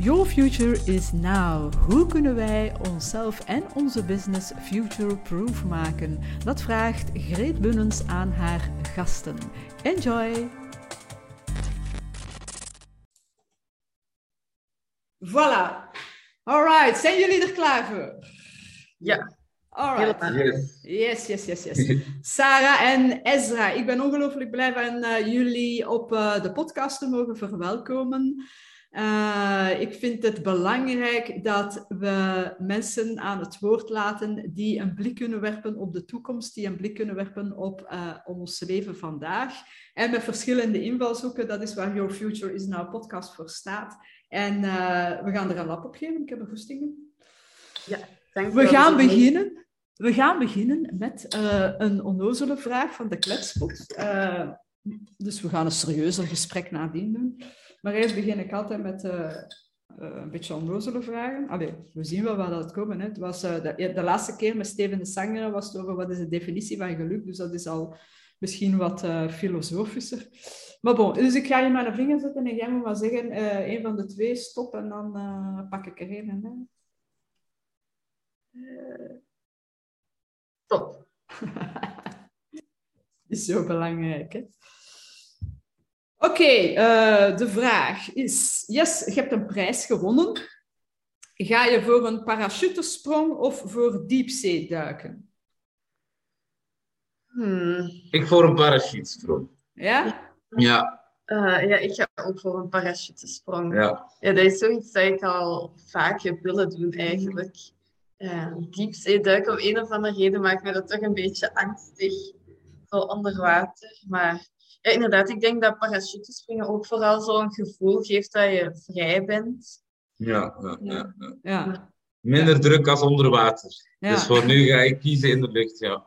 Your future is now. Hoe kunnen wij onszelf en onze business future-proof maken? Dat vraagt Greet Bunnens aan haar gasten. Enjoy! Voilà. Alright, zijn jullie er klaar voor? Ja. Alright. Yes, yes, yes, yes. Sarah en Ezra, ik ben ongelooflijk blij van uh, jullie op uh, de podcast te mogen verwelkomen. Uh, ik vind het belangrijk dat we mensen aan het woord laten die een blik kunnen werpen op de toekomst, die een blik kunnen werpen op uh, ons leven vandaag. En met verschillende invalshoeken, dat is waar Your Future is Now podcast voor staat. En uh, we gaan er een lap op geven. Ik heb er goestingen. Ja, we gaan beginnen. We gaan beginnen met een onnozele vraag van de kletspot. dus we gaan een serieuzer gesprek nadien doen. Maar eerst begin ik altijd met uh, uh, een beetje onnozele vragen. Allee, we zien wel waar dat komen. Hè. Het was, uh, de, de, laatste keer met Steven de Sanger was het over wat is de definitie van geluk. Dus dat is al misschien wat filosofischer. Maar bon, dus ik ga je maar een vinger zetten en jij moet maar zeggen, een van de twee, stop en dan pak ik er een. Stop. is zo belangrijk, hè? Oké, okay, uh, de vraag is: Yes, je hebt een prijs gewonnen. Ga je voor een parachutesprong of voor diepzeeduiken? Hmm. Ik voor een parachutesprong. Ja? Ja. Uh, ja, ik ga ook voor een parachutesprong. Ja. ja. Dat is zoiets dat ik al vaak heb willen doen, eigenlijk. Uh, diepzeeduiken, om een of andere reden maakt me dat toch een beetje angstig. Zo onder water. Maar ja, inderdaad, ik denk dat parachutespringen ook vooral zo'n gevoel geeft dat je vrij bent. Ja, ja, ja. ja. ja. Minder druk als onder water. Dus voor nu ga ik kiezen in de lucht, ja.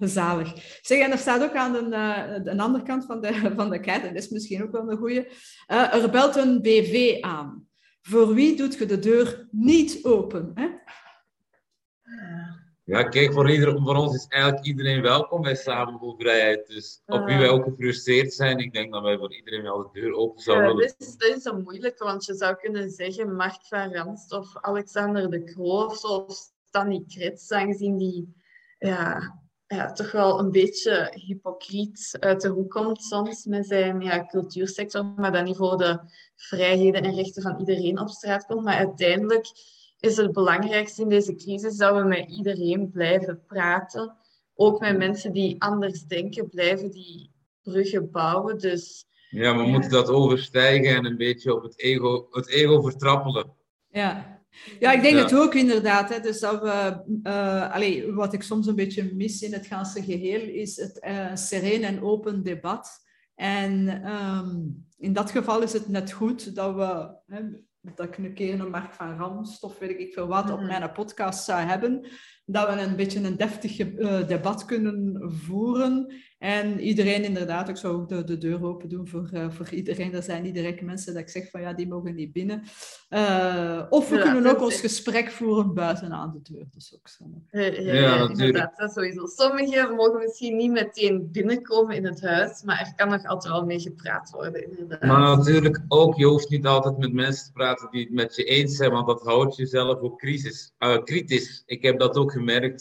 Zalig. Zeg, en er staat ook aan de, uh, de andere kant van de, van de kaart, en dat is misschien ook wel een goeie, uh, er belt een BV aan. Voor wie doet je de deur niet open? Hè? Ja, kijk, voor, ieder, voor ons is eigenlijk iedereen welkom bij Samenvoelvrijheid. Dus op wie wij ook gefrustreerd zijn, ik denk dat wij voor iedereen wel de deur open zouden ja, willen. Dat is, dat is een moeilijke, want je zou kunnen zeggen Mark van Ranst of Alexander de Croo of zo, of Stanley Krets, aangezien die ja, ja, toch wel een beetje hypocriet uit de hoek komt soms met zijn ja, cultuursector, maar dan niet voor de vrijheden en rechten van iedereen op straat komt. Maar uiteindelijk is het belangrijkste in deze crisis dat we met iedereen blijven praten. Ook met mensen die anders denken, blijven die bruggen bouwen. Dus, ja, we moeten dat overstijgen en een beetje op het ego, het ego vertrappelen. Ja. ja, ik denk ja. het ook inderdaad. Hè. Dus dat we, uh, allee, wat ik soms een beetje mis in het ganse geheel, is het uh, sereen en open debat. En um, in dat geval is het net goed dat we... Hè, dat ik een keer een Mark van Ramst of weet ik veel wat op mijn podcast zou hebben, dat we een beetje een deftig uh, debat kunnen voeren. En iedereen inderdaad, ik zou ook de, de deur open doen voor, uh, voor iedereen. Er zijn niet direct mensen dat ik zeg van ja, die mogen niet binnen. Uh, of we ja, kunnen ook ons is... gesprek voeren buiten aan de deur. Dat is ook zo. Ja, ja, ja inderdaad, dat sowieso. Sommigen mogen misschien niet meteen binnenkomen in het huis, maar er kan nog altijd wel mee gepraat worden. Inderdaad. Maar natuurlijk ook, je hoeft niet altijd met mensen te praten die het met je eens zijn, want dat houdt jezelf ook crisis, kritisch. Ik heb dat ook gemerkt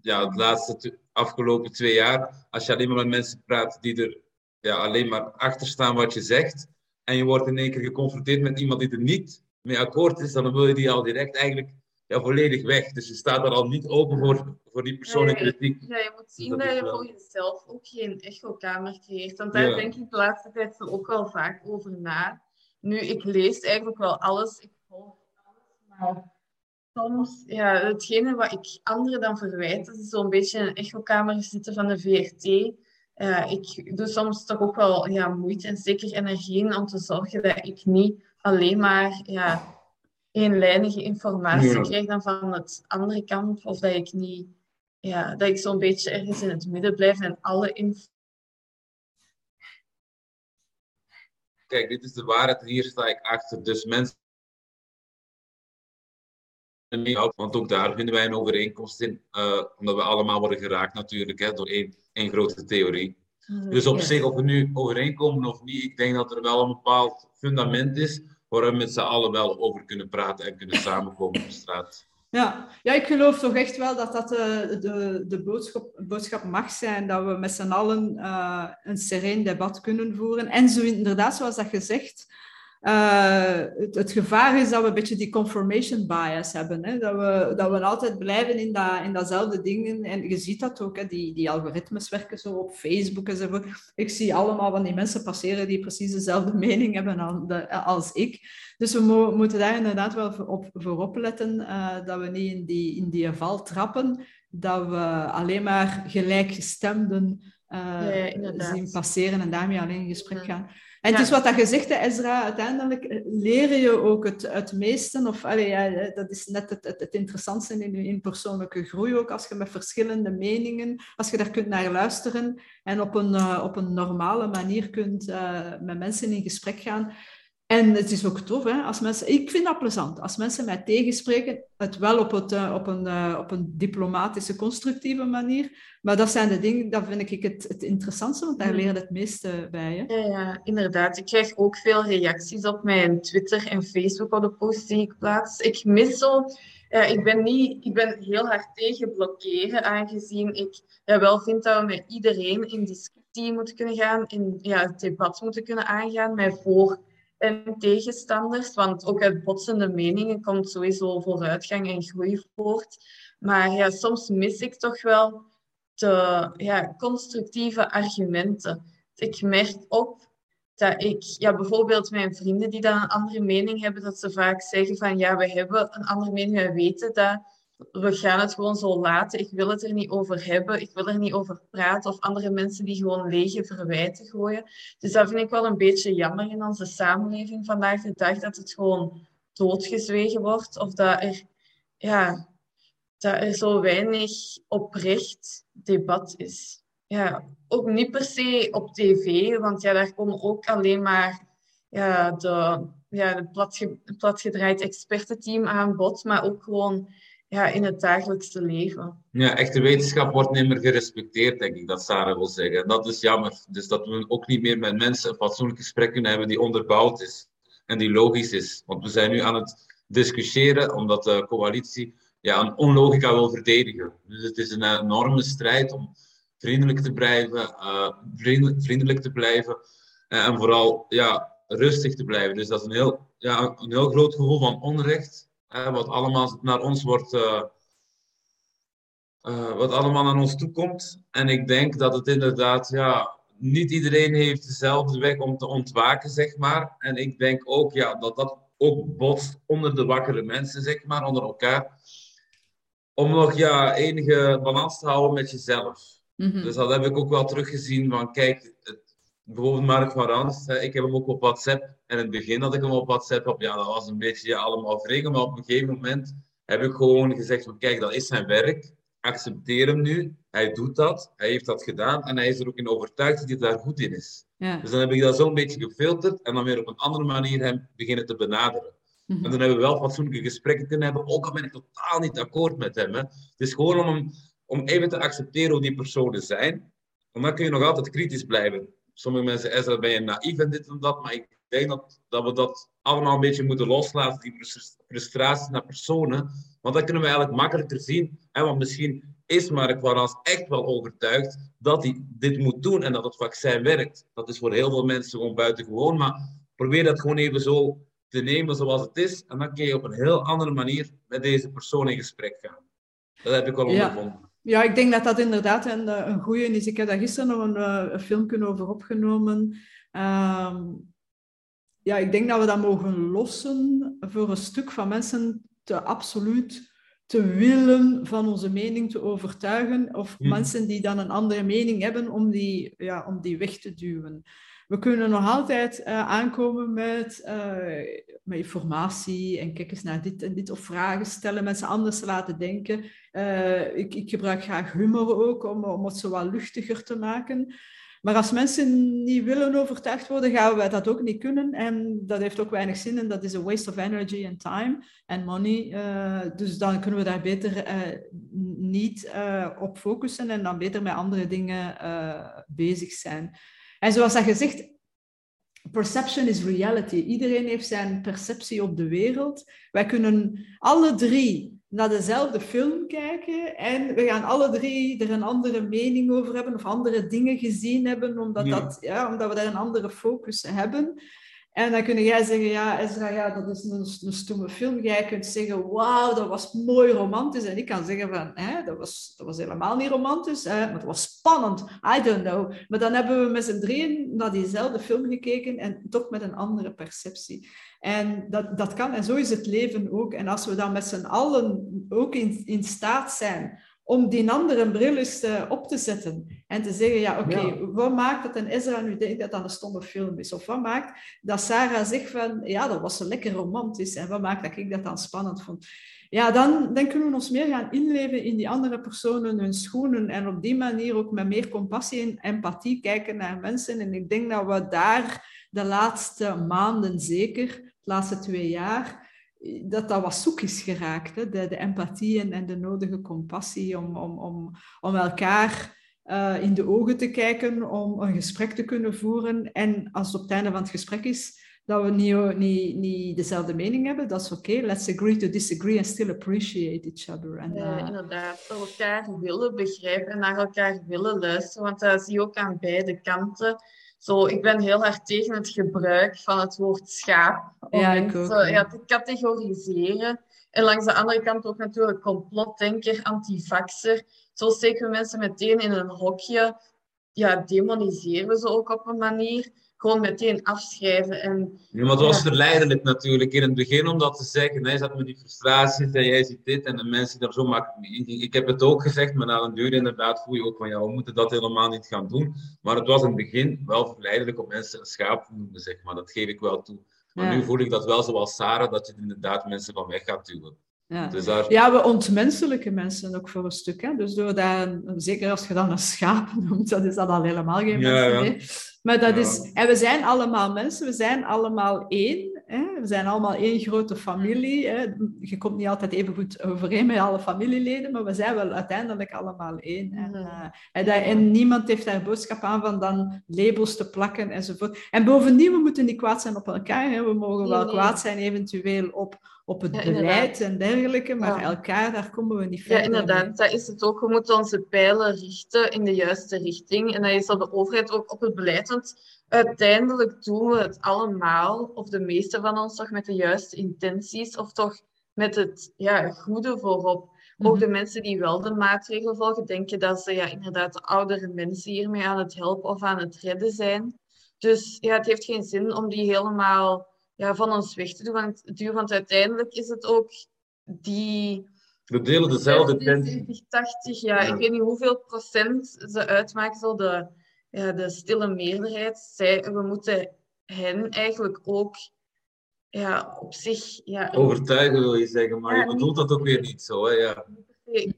ja, de laatste afgelopen twee jaar, als je alleen maar met mensen praat die er ja, alleen maar achter staan wat je zegt, en je wordt in één keer geconfronteerd met iemand die er niet mee akkoord is, dan wil je die al direct eigenlijk ja, volledig weg. Dus je staat er al niet open voor, voor die persoonlijke kritiek. Ja, je moet zien dat, dat je wel... voor jezelf ook geen echokamer creëert. Want daar ja. denk ik de laatste tijd ook wel vaak over na. Nu, ik lees eigenlijk wel alles, ik volg alles, maar soms, ja, hetgene wat ik anderen dan verwijt, dat is zo'n beetje een echokamer zitten van de VRT. Uh, ik doe soms toch ook wel ja, moeite en zeker energie in om te zorgen dat ik niet alleen maar ja, eenlijnige informatie ja. krijg dan van het andere kant. Of dat ik niet, ja, dat ik zo'n beetje ergens in het midden blijf en alle info. Kijk, dit is de waarheid hier sta ik achter. Dus mensen want ook daar vinden wij een overeenkomst in, uh, omdat we allemaal worden geraakt natuurlijk hè, door één, één grote theorie. Mm, dus op yes. zich, of we nu overeenkomen of niet, ik denk dat er wel een bepaald fundament is waar we met z'n allen wel over kunnen praten en kunnen samenkomen op straat. Ja. ja, ik geloof toch echt wel dat dat de, de, de boodschap, boodschap mag zijn, dat we met z'n allen uh, een sereen debat kunnen voeren. En zo inderdaad, zoals dat gezegd, uh, het, het, gevaar is dat we een beetje die confirmation bias hebben. Hè? Dat, we, dat we altijd blijven in, dat, in datzelfde dingen. En je ziet dat ook, hè? Die, die algoritmes werken zo op Facebook enzovoort. Ik zie allemaal van die mensen passeren die precies dezelfde mening hebben als ik. Dus we mo moeten daar inderdaad wel voor op, voor opletten, uh, dat we niet in die, in die val trappen, dat we alleen maar gelijkgestemden uh, ja, zien passeren en daarmee alleen in gesprek gaan. En het is wat dat je zegt, Ezra, uiteindelijk eh, leer je ook het, het meeste. Of, allee, ja, dat is net het, het, het interessantste in, in persoonlijke groei ook, als je met verschillende meningen, als je daar kunt naar luisteren en op een, uh, op een normale manier kunt uh, met mensen in gesprek gaan. En het is ook tof, hè, als mensen, ik vind dat plezant, als mensen mij tegenspreken, het wel op, het, uh, op, een, uh, op een diplomatische, constructieve manier. Maar dat zijn de dingen, dat vind ik het, het interessantste, want daar mm. leer je het meeste bij. Hè? Ja, ja, inderdaad. Ik krijg ook veel reacties op mijn Twitter en Facebook op de posts die ik plaats. Ik mis zo... Uh, ik, ben niet, ik ben heel hard tegen blokkeren, aangezien ik ja, wel vind dat we met iedereen in discussie moeten kunnen gaan, in ja, het debat moeten kunnen aangaan, met voor en tegenstanders, want ook uit botsende meningen komt sowieso vooruitgang en groei voort. Maar ja, soms mis ik toch wel de ja, constructieve argumenten. Ik merk op dat ik, ja, bijvoorbeeld mijn vrienden die dan een andere mening hebben, dat ze vaak zeggen van ja, we hebben een andere mening, wij weten dat we gaan het gewoon zo laten. Ik wil het er niet over hebben. Ik wil er niet over praten. Of andere mensen die gewoon lege verwijten gooien. Dus dat vind ik wel een beetje jammer in onze samenleving vandaag de dag. Dat het gewoon doodgezwegen wordt. Of dat er, ja, dat er zo weinig oprecht debat is. Ja, ook niet per se op tv. Want ja, daar komen ook alleen maar ja, de, ja, platge, platgedraaid expertenteam aan bod. Maar ook gewoon ja, in het dagelijkse leven. Ja, echte wetenschap wordt niet meer gerespecteerd, denk ik, dat Sarah wil zeggen. Dat is jammer. Dus dat we ook niet meer met mensen een fatsoenlijk gesprek kunnen hebben die onderbouwd is en die logisch is. Want we zijn nu aan het discussiëren omdat de coalitie ja, een onlogica wil verdedigen. Dus het is een enorme strijd om vriendelijk te blijven, uh, vriendelijk te blijven uh, en vooral ja, rustig te blijven. Dus dat is een heel, ja, een heel groot gevoel van onrecht wat allemaal naar ons wordt. Uh, uh, wat allemaal naar ons toe komt. En ik denk dat het inderdaad, ja, niet iedereen heeft dezelfde weg om te ontwaken, zeg maar. En ik denk ook ja, dat dat ook botst onder de wakkere mensen, zeg maar, onder elkaar. Om nog ja, enige balans te houden met jezelf. Mhm. Dus dat heb ik ook wel teruggezien van, kijk, het, bijvoorbeeld Mark van Rans, ik heb hem ook op WhatsApp. En in het begin dat ik hem op WhatsApp op, ja, dat was een beetje ja, allemaal vregen. Maar op een gegeven moment heb ik gewoon gezegd van, kijk, dat is zijn werk. Accepteer hem nu. Hij doet dat. Hij heeft dat gedaan. En hij is er ook in overtuigd dat hij daar goed in is. Ja. Dus dan heb ik dat zo'n beetje gefilterd. En dan weer op een andere manier hem beginnen te benaderen. Mhm. En dan hebben we wel fatsoenlijke gesprekken kunnen hebben. Ook al ben ik totaal niet akkoord met hem. Hè. Het is gewoon om, hem, om even te accepteren hoe die personen zijn. En dan kun je nog altijd kritisch blijven sommige mensen zeggen, ben je naïef en dit en dat. Maar ik denk dat, dat we dat allemaal een beetje moeten loslaten, die frustraties naar personen. Want dan kunnen we eigenlijk makkelijker zien. Hè, want misschien is Mark Warans echt wel overtuigd dat hij dit moet doen en dat het vaccin werkt. Dat is voor heel veel mensen gewoon buitengewoon. Maar probeer dat gewoon even zo te nemen zoals het is. En dan kun je op een heel andere manier met deze persoon in gesprek gaan. Dat heb ik wel ondervonden. Ja, ik denk dat dat inderdaad een, eh, een goede is. Ik heb daar gisteren nog een, eh, een filmpje over opgenomen. Ehm, ja, ik denk dat we dat mogen lossen voor een stuk van mensen te absoluut te willen van onze mening te overtuigen. Of hmm. mensen die dan een andere mening hebben om die, ja, om die weg te duwen. We kunnen nog altijd uh, aankomen met, informatie en kijk eens naar dit en dit. Of vragen stellen, mensen anders laten denken. Uh, ik, ik, gebruik graag humor ook om, om het zo wat luchtiger te maken. Maar als mensen niet willen overtuigd worden, gaan wij dat ook niet kunnen. En dat heeft ook weinig zin en dat is een waste of energy and time and money. dus dan kunnen we daar beter niet op focussen en dan beter met andere dingen bezig zijn. En zoals dat gezegd, perception is reality. Iedereen heeft zijn perceptie op de wereld. Wij kunnen alle drie naar dezelfde film kijken en we gaan alle drie er een andere mening over hebben of andere dingen gezien hebben, omdat, Dat, ja, omdat we daar een andere focus hebben. En dan kun jij zeggen, ja, Ezra, ja, dat is een, een stomme film. Jij kunt zeggen, wauw, dat was mooi romantisch. En ik kan zeggen van, hè, dat, was, dat was helemaal niet romantisch, hè, maar dat was spannend. I don't know. Maar dan hebben we met z'n drieën naar diezelfde film gekeken en toch met een andere perceptie. En dat, dat kan, en zo is het leven ook. En als we dan met z'n allen ook in, in staat zijn om die andere bril eens uh, op te zetten en te zeggen, ja, oké, wat maakt dat een Ezra nu denkt dat dat een stomme film is? Of wat maakt dat Sarah zegt van, ja, dat was lekker romantisch en wat maakt dat ik dat dan spannend vond? Ja, dan, dan kunnen we ons meer gaan inleven in die andere personen, hun schoenen en op die manier ook met meer compassie en empathie kijken naar mensen. En ik denk dat we daar de laatste maanden zeker, de laatste twee jaar, dat dat wat zoek is geraakt. Hè? De, de empathie en, en de nodige compassie om, om, om, om elkaar uh, in de ogen te kijken, om een gesprek te kunnen voeren. En als het op het einde van het gesprek is dat we niet, niet, niet dezelfde mening hebben, dat is oké. Okay. Let's agree to disagree and still appreciate each other. En, uh... inderdaad, elkaar willen begrijpen en naar elkaar willen luisteren. Want dat zie je ook aan beide kanten zo, ik ben heel hard tegen het gebruik van het woord schaap. Om ja, mensen ja, te categoriseren. En langs de andere kant ook natuurlijk complotdenker, antivaxer. Zo steken we mensen meteen in een hokje. Ja, demoniseren we ze ook op een manier gewoon meteen afschrijven. En, ja, maar het was verleidelijk natuurlijk in het begin om dat te zeggen. Hij zat met die frustraties en jij ziet dit en de mensen daar zo makkelijk Ik heb het ook gezegd, maar na een duur inderdaad voel je ook van ja, we moeten dat helemaal niet gaan doen. Maar het was in het begin wel verleidelijk om mensen een schaap te noemen, zeg maar. Dat geef ik wel toe. Maar nu voel ik dat wel zoals Sarah, dat je inderdaad mensen van weg gaat duwen. Ja. Dus daar... ja, we ontmenselijken mensen ook voor een stuk. Hè? Dus door dat, zeker als je dan een schaap noemt, dan is dat al helemaal geen ja, mensen. Maar dat is, en we zijn allemaal mensen, we zijn allemaal één. Hè? We zijn allemaal één grote familie. Hè? Je komt niet altijd even goed overeen met alle familieleden, maar we zijn wel uiteindelijk allemaal één. En, uh, en, niemand heeft daar boodschap aan van dan labels te plakken enzovoort. En bovendien, we moeten niet kwaad zijn op elkaar. Hè? We mogen wel kwaad zijn eventueel op op het beleid en dergelijke, maar elkaar, daar komen we niet verder Ja, inderdaad. Dat is het ook. We moeten onze pijlen richten in de juiste richting. En dat is dat de overheid ook op het beleid. Want uiteindelijk doen we het allemaal, of de meeste van ons, toch met de juiste intenties, of toch met het ja, goede voorop. Ook mhm. de mensen die wel de maatregelen volgen, denken dat ze ja, inderdaad de oudere mensen hiermee aan het helpen of aan het redden zijn. Dus ja, het heeft geen zin om die helemaal ja, van ons weg te doen. Want, duur, want uiteindelijk is het ook die... We delen dezelfde tent. 70, 80, ja, Ik weet niet hoeveel procent ze uitmaken, zo de, ja, de stille meerderheid. Zij, we moeten hen eigenlijk ook ja, op zich... Ja, overtuigen wil je zeggen, maar je bedoelt dat ook weer niet zo. Hè? Ja.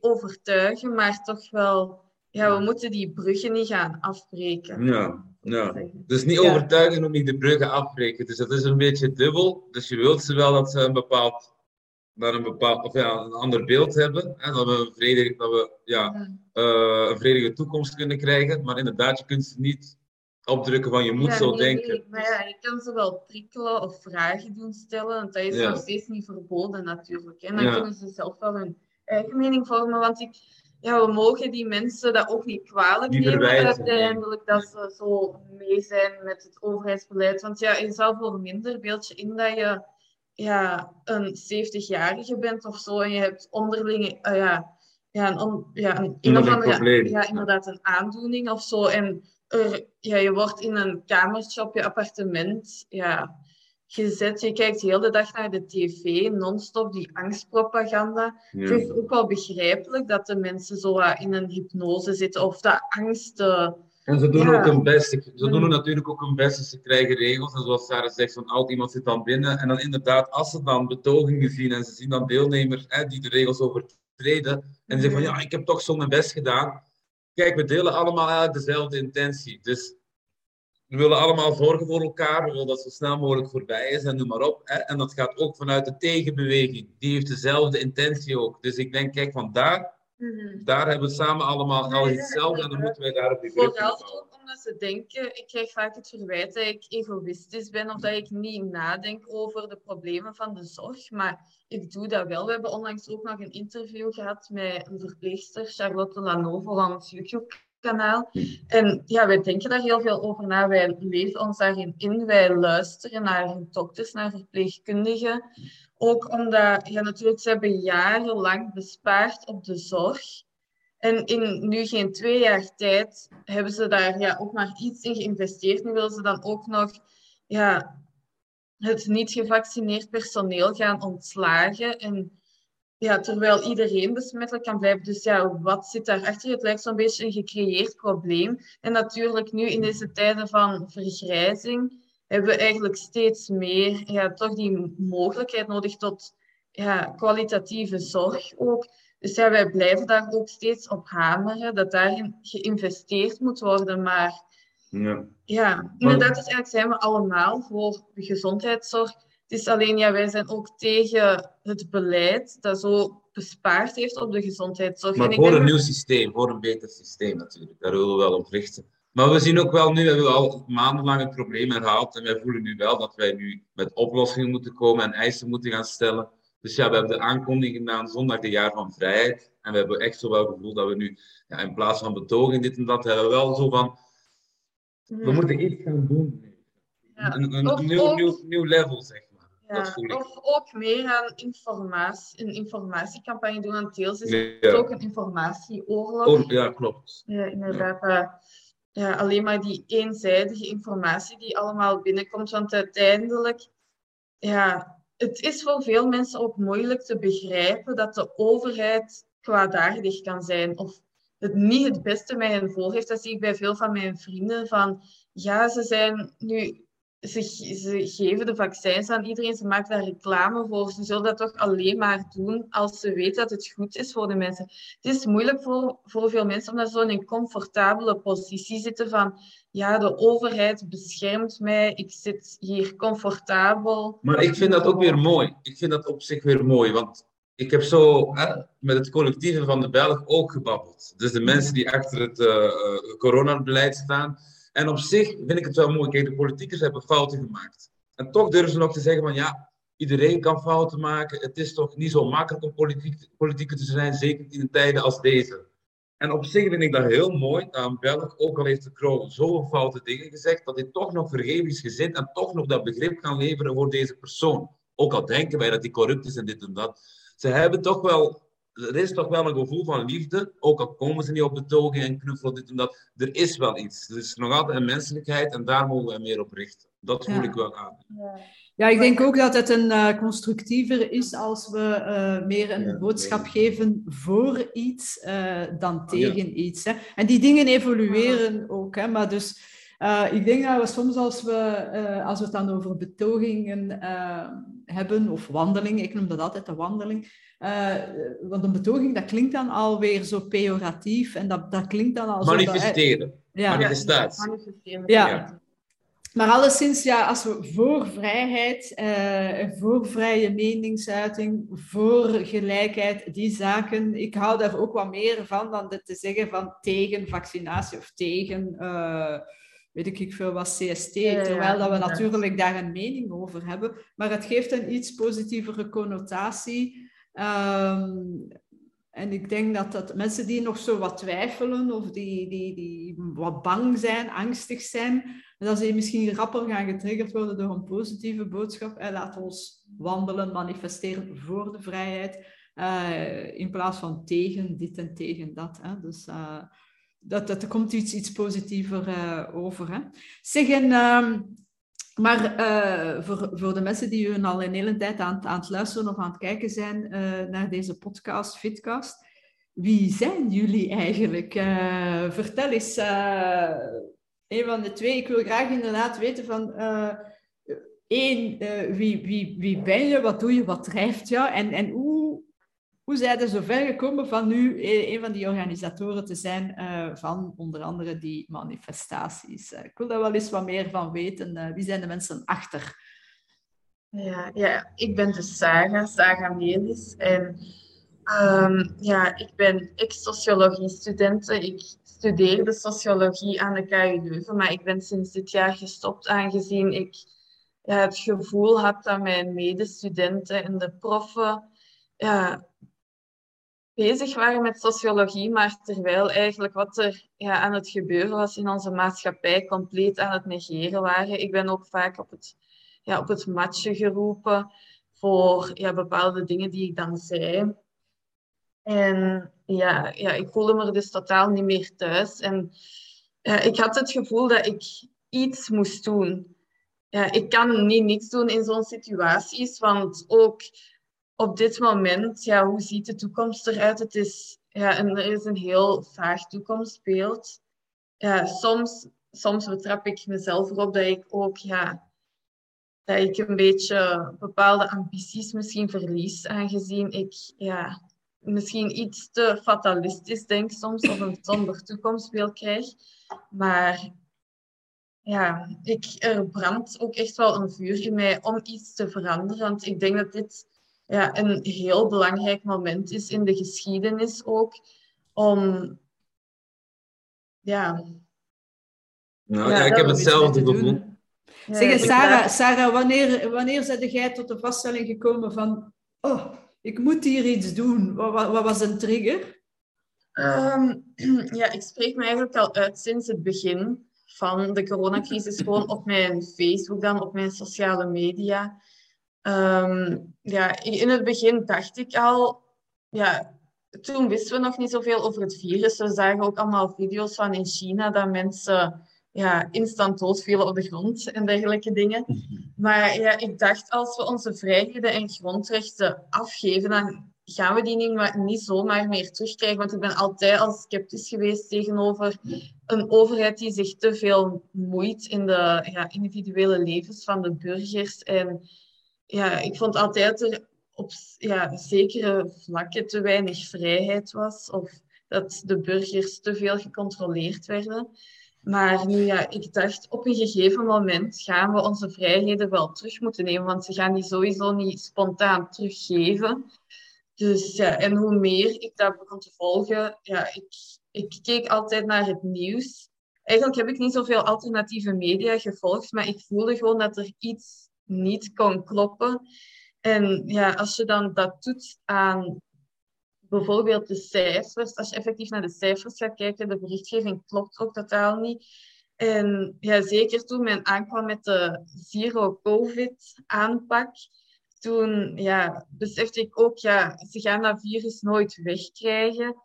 Overtuigen, maar toch wel... Ja, we moeten die bruggen niet gaan afbreken. Ja. Ja. Dus niet overtuigen om niet de bruggen afbreken. Dus dat is een beetje dubbel. Dus je wilt ze wel dat ze een bepaald, naar een, bepaald of ja, een ander beeld hebben. Hè? Dat we, een, vredig, dat we ja, uh, een vredige toekomst kunnen krijgen. Maar inderdaad, je kunt ze niet opdrukken van je moet zo denken. maar ja, je kan ze wel prikkelen of vragen doen stellen. Want dat is nog steeds niet verboden natuurlijk. En dan kunnen ze zelf wel hun eigen mening vormen. Want ik ja, we mogen die mensen dat ook niet kwalijk nemen uiteindelijk dat ze zo mee zijn met het overheidsbeleid. Want ja, je zou voor een minder beeldje in dat je ja, een 70-jarige bent of zo en je hebt onderlinge, uh, ja, ja, een, on, ja, een, een of andere, ja, inderdaad een aandoening of zo. En er, ja, je wordt in een kamertje op je appartement ja, gezet. Je kijkt de hele dag naar de tv, non-stop die angstpropaganda. Het is ook wel begrijpelijk dat de mensen zo in een hypnose zitten of dat angst. En ze doen ook hun best. Ze doen natuurlijk ook hun best. Ze krijgen regels. En zoals Sarah zegt, van oud iemand zit dan binnen. En dan inderdaad, als ze dan betogingen zien en ze zien dan deelnemers hè, die de regels overtreden. En ze zeggen van ja, ik heb toch zo mijn best gedaan. Kijk, we delen allemaal eigenlijk dezelfde intentie. Dus we willen allemaal zorgen voor elkaar. We willen dat het zo snel mogelijk voorbij is en noem maar op. Hè? En dat gaat ook vanuit de tegenbeweging. Die heeft dezelfde intentie ook. Dus ik denk, kijk, van daar, mm daar hebben we samen allemaal al hetzelfde en dan moeten wij daar op die Vooral ook omdat ze denken, ik krijg vaak het verwijt dat ik egoïstisch ben of dat ik niet nadenk over de problemen van de zorg. Maar ik doe dat wel. We hebben onlangs ook nog een interview gehad met een verpleegster, Charlotte Lanovo, van ons YouTube-kanaal. En ja, wij denken daar heel veel over na. Wij leven ons daarin in. Wij luisteren naar dokters, naar verpleegkundigen. Ook omdat, ja, natuurlijk, ze hebben jarenlang bespaard op de zorg. En in nu geen twee jaar tijd hebben ze daar ja, ook maar iets in geïnvesteerd. Nu willen ze dan ook nog ja, het niet gevaccineerd personeel gaan ontslagen. En ja, terwijl iedereen besmettelijk kan blijven. Dus ja, wat zit daarachter? Het lijkt zo'n beetje een gecreëerd probleem. En natuurlijk nu in deze tijden van vergrijzing hebben we eigenlijk steeds meer ja, toch die mogelijkheid nodig tot ja, kwalitatieve zorg ook. Dus ja, wij blijven daar ook steeds op hameren dat daarin geïnvesteerd moet worden. Maar ja, ja inderdaad, dus eigenlijk zijn we allemaal voor de gezondheidszorg. Het is alleen, ja, wij zijn ook tegen het beleid dat zo bespaard heeft op de gezondheidszorg. Maar voor een nieuw systeem, voor een beter systeem natuurlijk. Daar willen we wel op richten. Maar we zien ook wel nu, we hebben al maandenlang het probleem herhaald en wij voelen nu wel dat wij nu met oplossingen moeten komen en eisen moeten gaan stellen. Dus ja, we hebben de aankondiging gedaan zondag de jaar van vrijheid. En we hebben echt zo wel gevoel dat we nu, ja, in plaats van betoging, dit en dat, hebben we wel zo van, we moeten iets gaan doen. Ja. Een, een, nieuw, nieuw, nieuw level, zeg Of ook meer aan informatie, een informatiecampagne doen. Want deels is het ook een informatieoorlog. ja, klopt. Ja, inderdaad. Ja, alleen maar die eenzijdige informatie die allemaal binnenkomt. Want uiteindelijk, ja, het is voor veel mensen ook moeilijk te begrijpen dat de overheid kwaadaardig kan zijn of het niet het beste met hen voor heeft. Dat zie ik bij veel van mijn vrienden. Van ja, ze zijn nu ze, ze, geven de vaccins aan iedereen, ze maken daar reclame voor. Ze zullen dat toch alleen maar doen als ze weten dat het goed is voor de mensen. Het is moeilijk voor, voor veel mensen omdat ze in een comfortabele positie zitten van ja, de overheid beschermt mij, ik zit hier comfortabel. Maar ik vind dat ook weer mooi. Ik vind dat op zich weer mooi, want ik heb zo hè, met het collectieve van de Belg ook gebabbeld. Dus de mensen die achter het uh, coronabeleid staan en op zich vind ik het wel mooi. Kijk, de politiekers hebben fouten gemaakt. En toch durven ze nog te zeggen van ja, iedereen kan fouten maken. Het is toch niet zo makkelijk om politiek, politieker te zijn, zeker in tijden als deze. En op zich vind ik dat heel mooi dat een ook al heeft de Kroon zoveel foute dingen gezegd, dat hij toch nog vergevingsgezind en toch nog dat begrip kan leveren voor deze persoon. Ook al denken wij dat hij corrupt is en dit en dat. Ze hebben toch wel er is toch wel een gevoel van liefde, ook al komen ze niet op de togen en knuffelen dit en dat. Er is wel iets. Er is nog altijd een menselijkheid en daar mogen we meer op richten. Dat voel ik wel aan. Ja. ik denk ook dat het een uh, constructiever is als we uh, meer een boodschap geven voor iets uh, dan tegen iets. Hè. En die dingen evolueren ook. Hè, maar dus ik denk dat we soms als we, als we het dan over betogingen hebben, of wandeling, ik noem dat altijd de wandeling, uh, want een betoging, dat klinkt dan alweer zo pejoratief en dat, dat klinkt dan al Manifesteren. Zo ja. Manifestatie. Ja. ja. Maar alleszins, ja, als we voor vrijheid, uh, voor vrije meningsuiting, voor gelijkheid, die zaken, ik hou daar ook wat meer van dan te zeggen van tegen vaccinatie of tegen, uh, weet ik veel wat, CST, terwijl dat we natuurlijk daar een mening over hebben. Maar het geeft een iets positievere connotatie Ehm, en ik denk dat, dat mensen die nog zo wat twijfelen of die, die, die wat bang zijn, angstig zijn, dat ze misschien rapper gaan getriggerd worden door een positieve boodschap. En laat ons wandelen, manifesteren voor de vrijheid, uh, in plaats van tegen dit en tegen dat. Hè. Dus uh, dat, dat, er komt iets, iets positiever uh, over. Hè. Zeg, en, ehm, maar uh, voor, voor de mensen die u al een hele tijd aan, aan het luisteren of aan het kijken zijn uh, naar deze podcast, Fitcast, wie zijn jullie eigenlijk? Uh, vertel eens, een van de twee. Ik wil graag inderdaad weten van, één, wie, wie, wie ben je, wat doe je, wat drijft jou en, en hoe hoe zijn er zo ver gekomen van nu een van die organisatoren te zijn uh, van onder andere die manifestaties? Uh, ik wil daar wel eens wat meer van weten. Wie zijn de mensen achter? Ja, ja ik ben de Saga, Saga Melis. En um, ja, ik ben ex-sociologie-student. Ik studeerde sociologie aan de KU Leuven, maar ik ben sinds dit jaar gestopt aangezien ik het gevoel had dat mijn medestudenten en de proffen ja, bezig waren met sociologie, maar terwijl eigenlijk wat er ja, aan het gebeuren was in onze maatschappij compleet aan het negeren waren. Ik ben ook vaak op het, ja, op het matje geroepen voor ja, bepaalde dingen die ik dan zei. En ja, ja, ik voelde me dus totaal niet meer thuis. En ik had het gevoel dat ik iets moest doen. Ja, ik kan niet niets doen in zo'n situaties, want ook op dit moment, ja, hoe ziet de toekomst eruit? Het is, ja, een, er is een heel vaag toekomstbeeld. Ja, soms, soms betrap ik mezelf erop dat ik ook ja, dat ik een beetje bepaalde ambities misschien verlies, aangezien ik ja, misschien iets te fatalistisch denk soms of een somber toekomstbeeld krijg. Maar ja, ik, er brandt ook echt wel een vuur in mij om iets te veranderen. Want ik denk dat dit ja, een heel belangrijk moment is in de geschiedenis ook. Om ja. Nou, ja, ik heb hetzelfde gevoel. Zeg, Sarah, Sarah wanneer, wanneer zijn jij tot de vaststelling gekomen van... Oh, ik moet hier iets doen. Wat, wat, was een trigger? Ehm, ja, ik spreek me eigenlijk al uit sinds het begin van de coronacrisis. Gewoon op mijn Facebook dan, op mijn sociale media. Ehm, ja, in het begin dacht ik al... Ja, toen wisten we nog niet zoveel over het virus. We zagen ook allemaal video's van in China dat mensen ja, instant doodvielen op de grond en dergelijke dingen. Maar ja, ik dacht, als we onze vrijheden en grondrechten afgeven, dan gaan we die niet, niet zomaar meer terugkrijgen. Want ik ben altijd al sceptisch geweest tegenover een overheid die zich te veel moeit in de ja, individuele levens van de burgers. En ja, ik vond altijd er op ja, zekere vlakken te weinig vrijheid was. Of dat de burgers te veel gecontroleerd werden. Maar nu ja, ik dacht, op een gegeven moment gaan we onze vrijheden wel terug moeten nemen, want ze gaan die sowieso niet spontaan teruggeven. Dus ja, en hoe meer ik dat begon te volgen, ja, ik, ik keek altijd naar het nieuws. Eigenlijk heb ik niet zoveel alternatieve media gevolgd, maar ik voelde gewoon dat er iets niet kon kloppen. En ja, als je dan dat doet aan bijvoorbeeld de cijfers, als je effectief naar de cijfers gaat kijken, de berichtgeving klopt ook totaal niet. En ja, zeker toen men aankwam met de zero-covid-aanpak, toen ja, besefte ik ook, ja, ze gaan dat virus nooit wegkrijgen.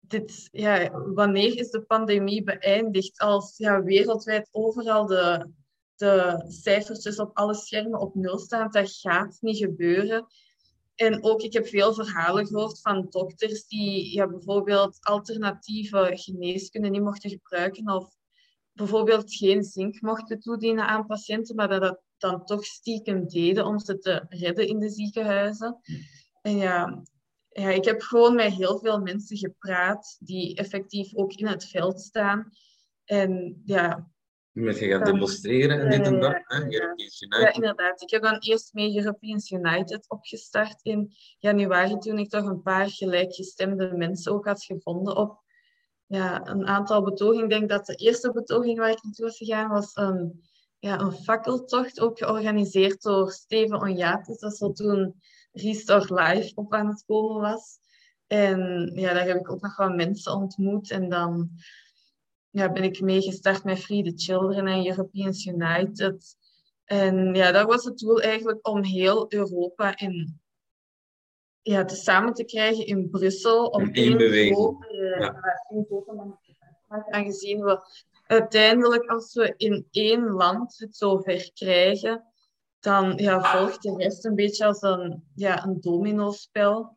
Dit, ja, wanneer is de pandemie beëindigd als ja, wereldwijd overal de, de cijfertjes op alle schermen op nul staan? Dat gaat niet gebeuren. En ook, ik heb veel verhalen gehoord van dokters die ja, bijvoorbeeld alternatieve geneeskunde niet mochten gebruiken of bijvoorbeeld geen zink mochten toedienen aan patiënten, maar dat dat dan toch stiekem deden om ze te redden in de ziekenhuizen. En ja, ja, ik heb gewoon met heel veel mensen gepraat die effectief ook in het veld staan. En ja, met je gaat demonstreren en dit en dat. Hè? United. Ja, inderdaad. Ik heb dan eerst mee Europeans United opgestart in januari, toen ik toch een paar gelijkgestemde mensen ook had gevonden op ja, een aantal betogingen. Ik denk dat de eerste betoging waar ik naartoe was gegaan was een, ja, een fakkeltocht, ook georganiseerd door Steven Onjatis. Dat zo toen Restore Live op aan het komen was. En ja, daar heb ik ook nog wel mensen ontmoet. En dan ja, ben ik meegestart met Free the Children en Europeans United. En ja, dat was het doel eigenlijk om heel Europa in, ja, te samen te krijgen in Brussel. Om één beweging. Ja. Aangezien we uiteindelijk, als we in één land het zover krijgen, dan ja, volgt de rest een beetje als een, ja, een domino-spel.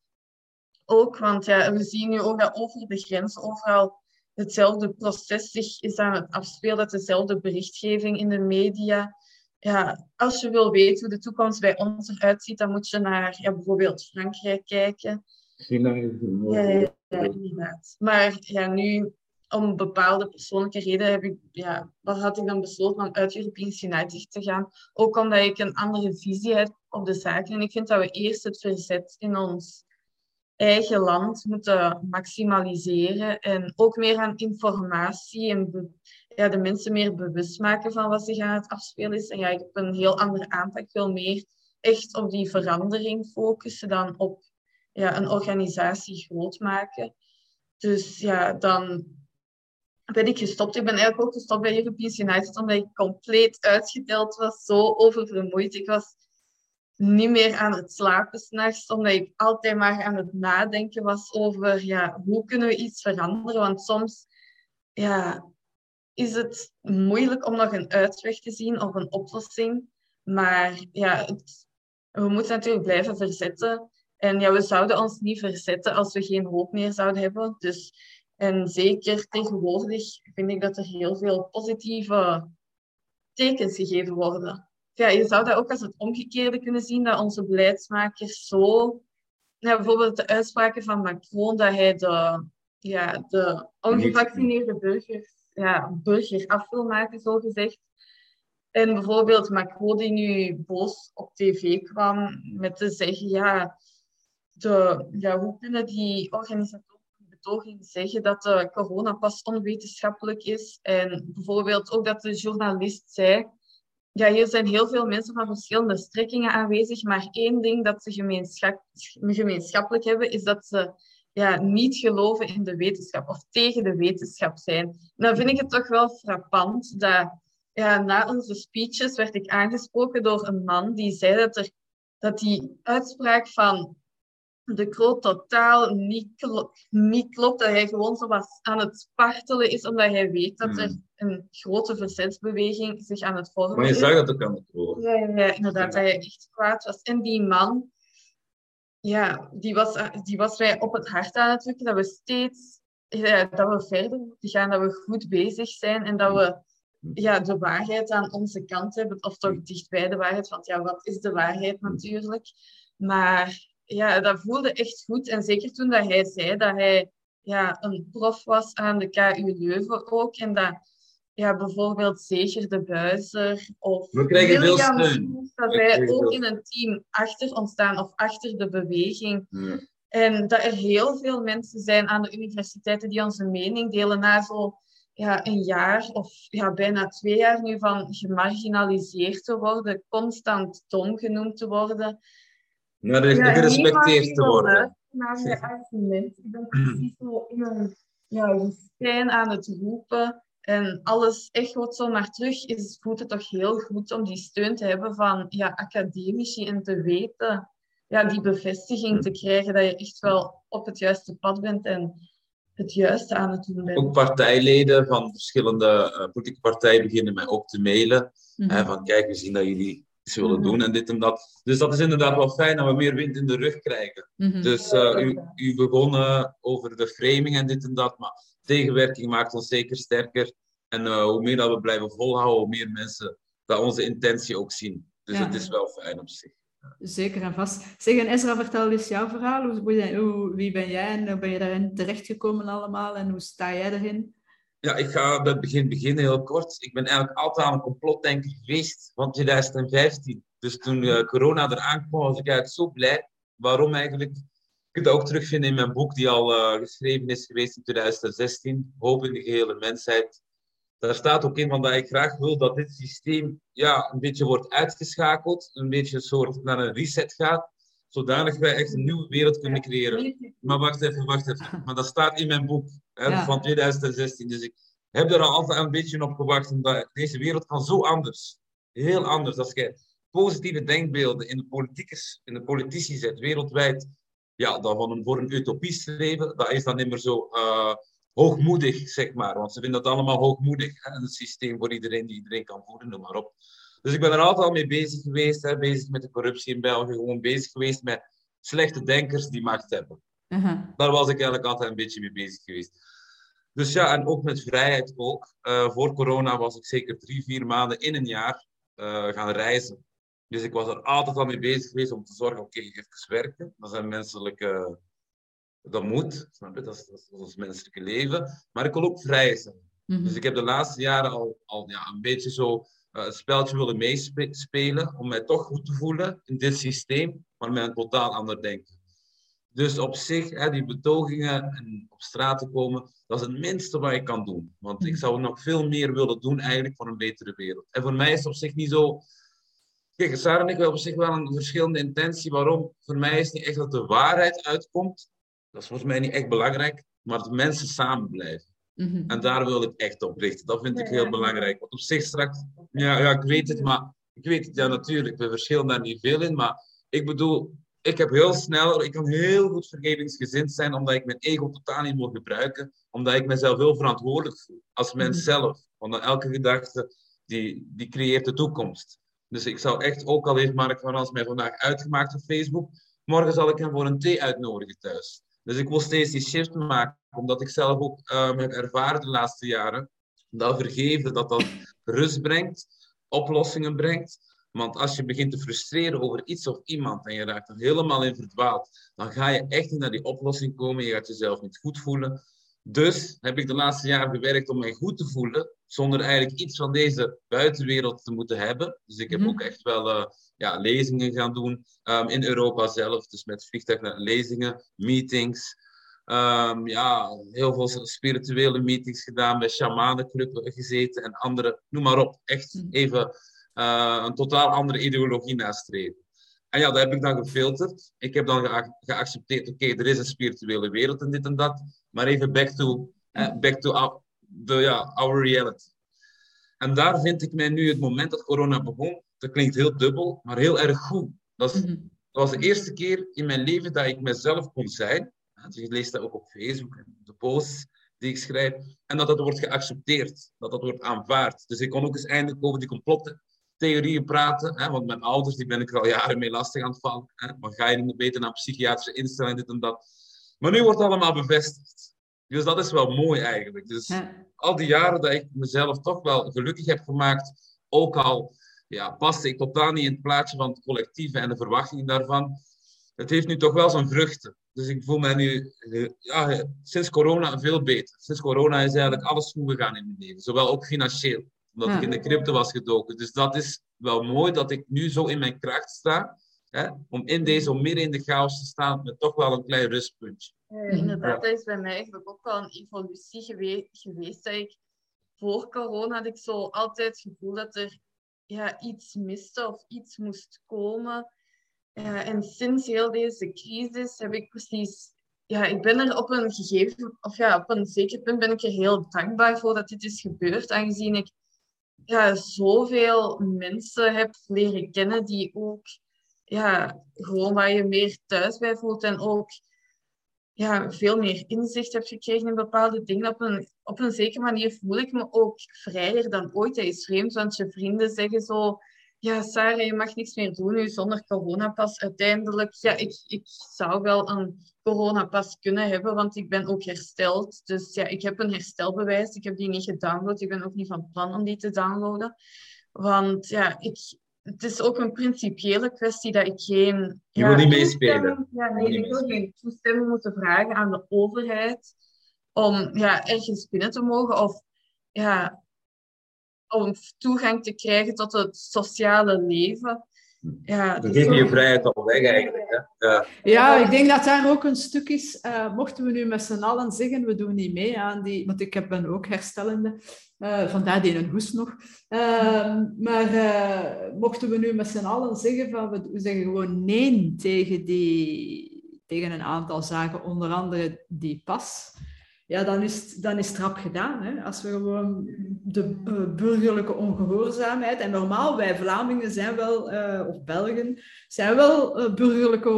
Ook, want ja, we zien nu ook dat over de grens overal hetzelfde proces zich is aan het afspelen, dat dezelfde berichtgeving in de media. Ja, als je wil weten hoe de toekomst bij ons eruit ziet, dan moet je naar ja, bijvoorbeeld Frankrijk kijken. China ja, ja, inderdaad. Maar ja, nu, om bepaalde persoonlijke redenen heb ik, ja, wat had ik dan besloten om uit Europeans United te gaan. Ook omdat ik een andere visie heb op de zaken. En ik vind dat we eerst het verzet in ons eigen land moeten maximaliseren en ook meer aan informatie en ja, de mensen meer bewust maken van wat zich aan het afspelen is. En ja, ik heb een heel andere aanpak. Ik wil meer echt op die verandering focussen dan op ja, een organisatie groot maken. Dus ja, dan ben ik gestopt. Ik ben eigenlijk ook gestopt bij European United omdat ik compleet uitgeteld was, zo oververmoeid. Ik was niet meer aan het slapen s'nachts, omdat ik altijd maar aan het nadenken was over ja, hoe kunnen we iets veranderen. Want soms ja, is het moeilijk om nog een uitweg te zien of een oplossing. Maar ja, we moeten natuurlijk blijven verzetten. En ja, we zouden ons niet verzetten als we geen hoop meer zouden hebben. Dus, en zeker tegenwoordig vind ik dat er heel veel positieve tekens gegeven worden. Ja, je zou dat ook als het omgekeerde kunnen zien, dat onze beleidsmakers zo... Ja, bijvoorbeeld de uitspraken van Macron, dat hij de, ja, de ongevaccineerde burgers, ja, burger af wil maken, zo gezegd. En bijvoorbeeld Macron die nu boos op tv kwam met te zeggen, ja, de, ja hoe kunnen die organisatoren betoging zeggen dat de coronapas onwetenschappelijk is? En bijvoorbeeld ook dat de journalist zei, ja, hier zijn heel veel mensen van verschillende strekkingen aanwezig, maar één ding dat ze gemeenschappelijk hebben, is dat ze ja, niet geloven in de wetenschap of tegen de wetenschap zijn. Dan vind ik het toch wel frappant dat ja, na onze speeches werd ik aangesproken door een man die zei dat, er, dat die uitspraak van de kroot totaal niet, niet klopt. Dat hij gewoon zo was aan het spartelen is, omdat hij weet dat er hmm. een grote verzetsbeweging zich aan het vormen is. Maar je zag dat ook aan de kroot. Ja, ja, inderdaad, dat hij echt kwaad was. En die man, ja, die was, die was mij op het hart aan het drukken dat we steeds ja, dat we verder moeten gaan, dat we goed bezig zijn en dat we ja, de waarheid aan onze kant hebben, of toch dicht bij de waarheid, want ja, wat is de waarheid natuurlijk? Maar ja, dat voelde echt goed. En zeker toen dat hij zei dat hij ja, een prof was aan de KU Leuven ook. En dat ja, bijvoorbeeld Zeger de Buizer of We krijgen veel steun. Dat wij ook in een team achter ons staan of achter de beweging. En dat er heel veel mensen zijn aan de universiteiten die onze mening delen na zo ja, een jaar of ja, bijna twee jaar nu van gemarginaliseerd te worden, constant dom genoemd te worden. Er ja, gerespecteerd te worden. Naar argument. Ik ben precies zo in een ja, woestijn aan het roepen. En alles echoot zo maar terug. Is, voelt het toch heel goed om die steun te hebben van ja, academici en te weten, ja, die bevestiging te krijgen dat je echt wel op het juiste pad bent en het juiste aan het doen bent. Ook partijleden van verschillende uh, politieke partijen beginnen mij ook te mailen. Mm -hmm. van kijk, we zien dat jullie zullen mhm. doen en dit en dat. Dus dat is inderdaad wel fijn dat we meer wind in de rug krijgen. Mhm. Dus uh, u, u begon over de framing en dit en dat, maar tegenwerking maakt ons zeker sterker. En uh, hoe meer dat we blijven volhouden, hoe meer mensen dat onze intentie ook zien. Dus het is wel fijn op zich. Zeker en vast. Zeg, en Ezra, vertel eens jouw verhaal. Hoe, hoe, wie ben jij en hoe ben je daarin terechtgekomen allemaal en hoe sta jij erin? Ja, ik ga bij het begin beginnen, heel kort. Ik ben eigenlijk altijd aan een complotdenker geweest van 2015. Dus toen uh, corona eraan kwam, was ik eigenlijk zo blij. Waarom eigenlijk? Je kunt dat ook terugvinden in mijn boek, die al uh, geschreven is geweest in 2016. Hoop in de gehele mensheid. Daar staat ook in van dat ik graag wil dat dit systeem ja, een beetje wordt uitgeschakeld. Een beetje een soort naar een reset gaat zodanig wij echt een nieuwe wereld kunnen creëren. Maar wacht even, wacht even. Maar dat staat in mijn boek van 2016. Dus ik heb er al altijd een beetje op gewacht, omdat deze wereld kan zo anders. Heel anders. Als je positieve denkbeelden in de, politiekers, in de politici zet, wereldwijd, ja, dan van een, voor een utopie streven, dat is dan niet meer zo uh, hoogmoedig, zeg maar. Want ze vinden dat allemaal hoogmoedig. Hè, een systeem voor iedereen die iedereen kan voeden, noem maar op. Dus ik ben er altijd al mee bezig geweest, hè, bezig met de corruptie in België, gewoon bezig geweest met slechte denkers die macht hebben. Uh Daar was ik eigenlijk altijd een beetje mee bezig geweest. Dus ja, en ook met vrijheid ook. Uh, voor corona was ik zeker drie, vier maanden in een jaar uh, gaan reizen. Dus ik was er altijd al mee bezig geweest om te zorgen, oké, okay, even werken. Dat zijn menselijke... Dat moet, snap je? Dat is, dat is ons menselijke leven. Maar ik wil ook vrij zijn. Mm Dus ik heb de laatste jaren al, al ja, een beetje zo uh, een speltje willen meespelen om mij toch goed te voelen in dit systeem, maar met een totaal ander denken. Dus op zich, hè, die betogingen en op straat te komen, dat is het minste wat je kan doen. Want ik zou nog veel meer willen doen eigenlijk voor een betere wereld. En voor mij is het op zich niet zo... Kijk, Sarah en ik hebben op zich wel een verschillende intentie. Waarom? Voor mij is het niet echt dat de waarheid uitkomt. Dat is volgens mij niet echt belangrijk. Maar dat mensen samen blijven. Mhm. En daar wil ik echt op richten. Dat vind ik heel belangrijk. Want op zich straks... Ja, ja, ik weet het, maar... Ik weet het, ja natuurlijk. We verschillen daar niet veel in. Maar ik bedoel, ik heb heel snel, ik kan heel goed vergevingsgezind zijn, omdat ik mijn ego totaal niet moet gebruiken, omdat ik mezelf heel verantwoordelijk voel, als mens mhm. zelf. Want elke gedachte, die, die creëert de toekomst. Dus ik zou echt, ook al heeft Mark van Rans mij vandaag uitgemaakt op Facebook, morgen zal ik hem voor een thee uitnodigen thuis. Dus ik wil steeds die shift maken, omdat ik zelf ook um, heb ervaren de laatste jaren, dat vergeven, dat dat rust brengt, oplossingen brengt. Want als je begint te frustreren over iets of iemand en je raakt er helemaal in verdwaald, dan ga je echt niet naar die oplossing komen. Je gaat jezelf niet goed voelen. Dus heb ik de laatste jaren gewerkt om mij goed te voelen, zonder eigenlijk iets van deze buitenwereld te moeten hebben. Dus ik heb mhm. ook echt wel uh, ja, lezingen gaan doen um, in Europa zelf. Dus met vliegtuig naar lezingen, meetings. Um, ja, heel veel spirituele meetings gedaan, bij shamanenclub gezeten en andere, noem maar op. Echt mhm. even een totaal andere ideologie nastreven. En ja, dat heb ik dan gefilterd. Ik heb dan geaccepteerd, oké, er is een spirituele wereld en dit en dat. Maar even back to, uh, back to our, the, yeah, our reality. En daar vind ik mij nu, het moment dat corona begon, dat klinkt heel dubbel, maar heel erg goed. Dat, is, mhm. dat was de eerste keer in mijn leven dat ik mezelf kon zijn. Dus je leest dat ook op Facebook en de posts die ik schrijf. En dat dat wordt geaccepteerd, dat dat wordt aanvaard. Dus ik kon ook eens eindelijk over die complotten theorieën praten. Hè, want mijn ouders, die ben ik er al jaren mee lastig aan het vallen. Hè, maar ga je niet beter naar psychiatrische instellingen, dit en dat. Maar nu wordt het allemaal bevestigd. Dus dat is wel mooi eigenlijk. Dus al die jaren dat ik mezelf toch wel gelukkig heb gemaakt, ook al ja, paste ik totaal niet in het plaatje van het collectieve en de verwachtingen daarvan. Het heeft nu toch wel zijn vruchten. Dus ik voel me nu eh, ja, sinds corona veel beter. Sinds corona is eigenlijk alles goed gegaan in mijn leven. Zowel ook financieel omdat ik in de crypto was gedoken. Dus dat is wel mooi dat ik nu zo in mijn kracht sta. Hè, om in deze, om midden in de chaos te staan met toch wel een klein rustpuntje. inderdaad, dat is bij mij eigenlijk ook wel een evolutie geweest. Dat ik, voor corona had ik zo altijd het gevoel dat er ja, iets miste of iets moest komen. en sinds heel deze crisis heb ik precies ja, ik ben er op een gegeven, of ja, op een zeker punt ben ik er heel dankbaar voor dat dit is gebeurd, aangezien ik ja, zoveel mensen hebt leren kennen die ook ja, gewoon waar je meer thuis bij voelt en ook ja, veel meer inzicht hebt gekregen in bepaalde dingen. Op een, op een zekere manier voel ik me ook vrijer dan ooit. Dat is vreemd, want je vrienden zeggen zo ja, Sarah, je mag niks meer doen nu zonder coronapas. Uiteindelijk, ja, ik, ik zou wel een coronapas kunnen hebben, want ik ben ook hersteld. Dus ja, ik heb een herstelbewijs. Ik heb die niet gedownload. Ik ben ook niet van plan om die te downloaden. Want ja, ik, het is ook een principiële kwestie dat ik geen... Je wil niet meespelen. Ja, nee, ik wil geen toestemming moeten vragen aan de overheid om ja, ergens binnen te mogen. Of ja, om toegang te krijgen tot het sociale leven. Ja, Dan geef je je vrijheid al weg eigenlijk. Hè? Ja. ja, ik denk dat daar ook een stuk is. Uh, mochten we nu met z'n allen zeggen, we doen niet mee aan die... Want ik ben ook herstellende. Uh, vandaar die een hoest nog. Uh, maar uh, mochten we nu met z'n allen zeggen van we zeggen gewoon nee tegen, die, tegen een aantal zaken, onder andere die pas ja, dan is, dan is het rap gedaan. Hè? Als we gewoon de uh, burgerlijke ongehoorzaamheid, en normaal, wij Vlamingen zijn wel, uh, of Belgen, zijn wel uh, burgerlijke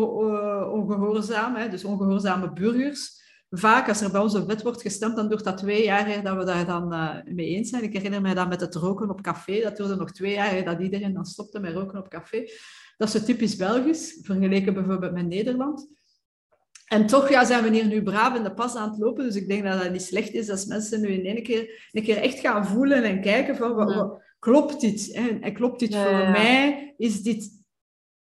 ongehoorzaam, hè? dus ongehoorzame burgers. Vaak, als er bij onze wet wordt gestemd, dan duurt dat twee jaar dat we daar dan mee eens zijn. Ik herinner mij dat met het roken op café, dat duurde nog twee jaar dat iedereen dan stopte met roken op café. Dat is typisch Belgisch, vergeleken bijvoorbeeld met Nederland. En toch ja, zijn we hier nu braaf in de pas aan het lopen. Dus ik denk dat dat niet slecht is als mensen nu in één keer, een keer echt gaan voelen en kijken van, wat, klopt dit? Hè? En klopt dit voor mij? Is dit,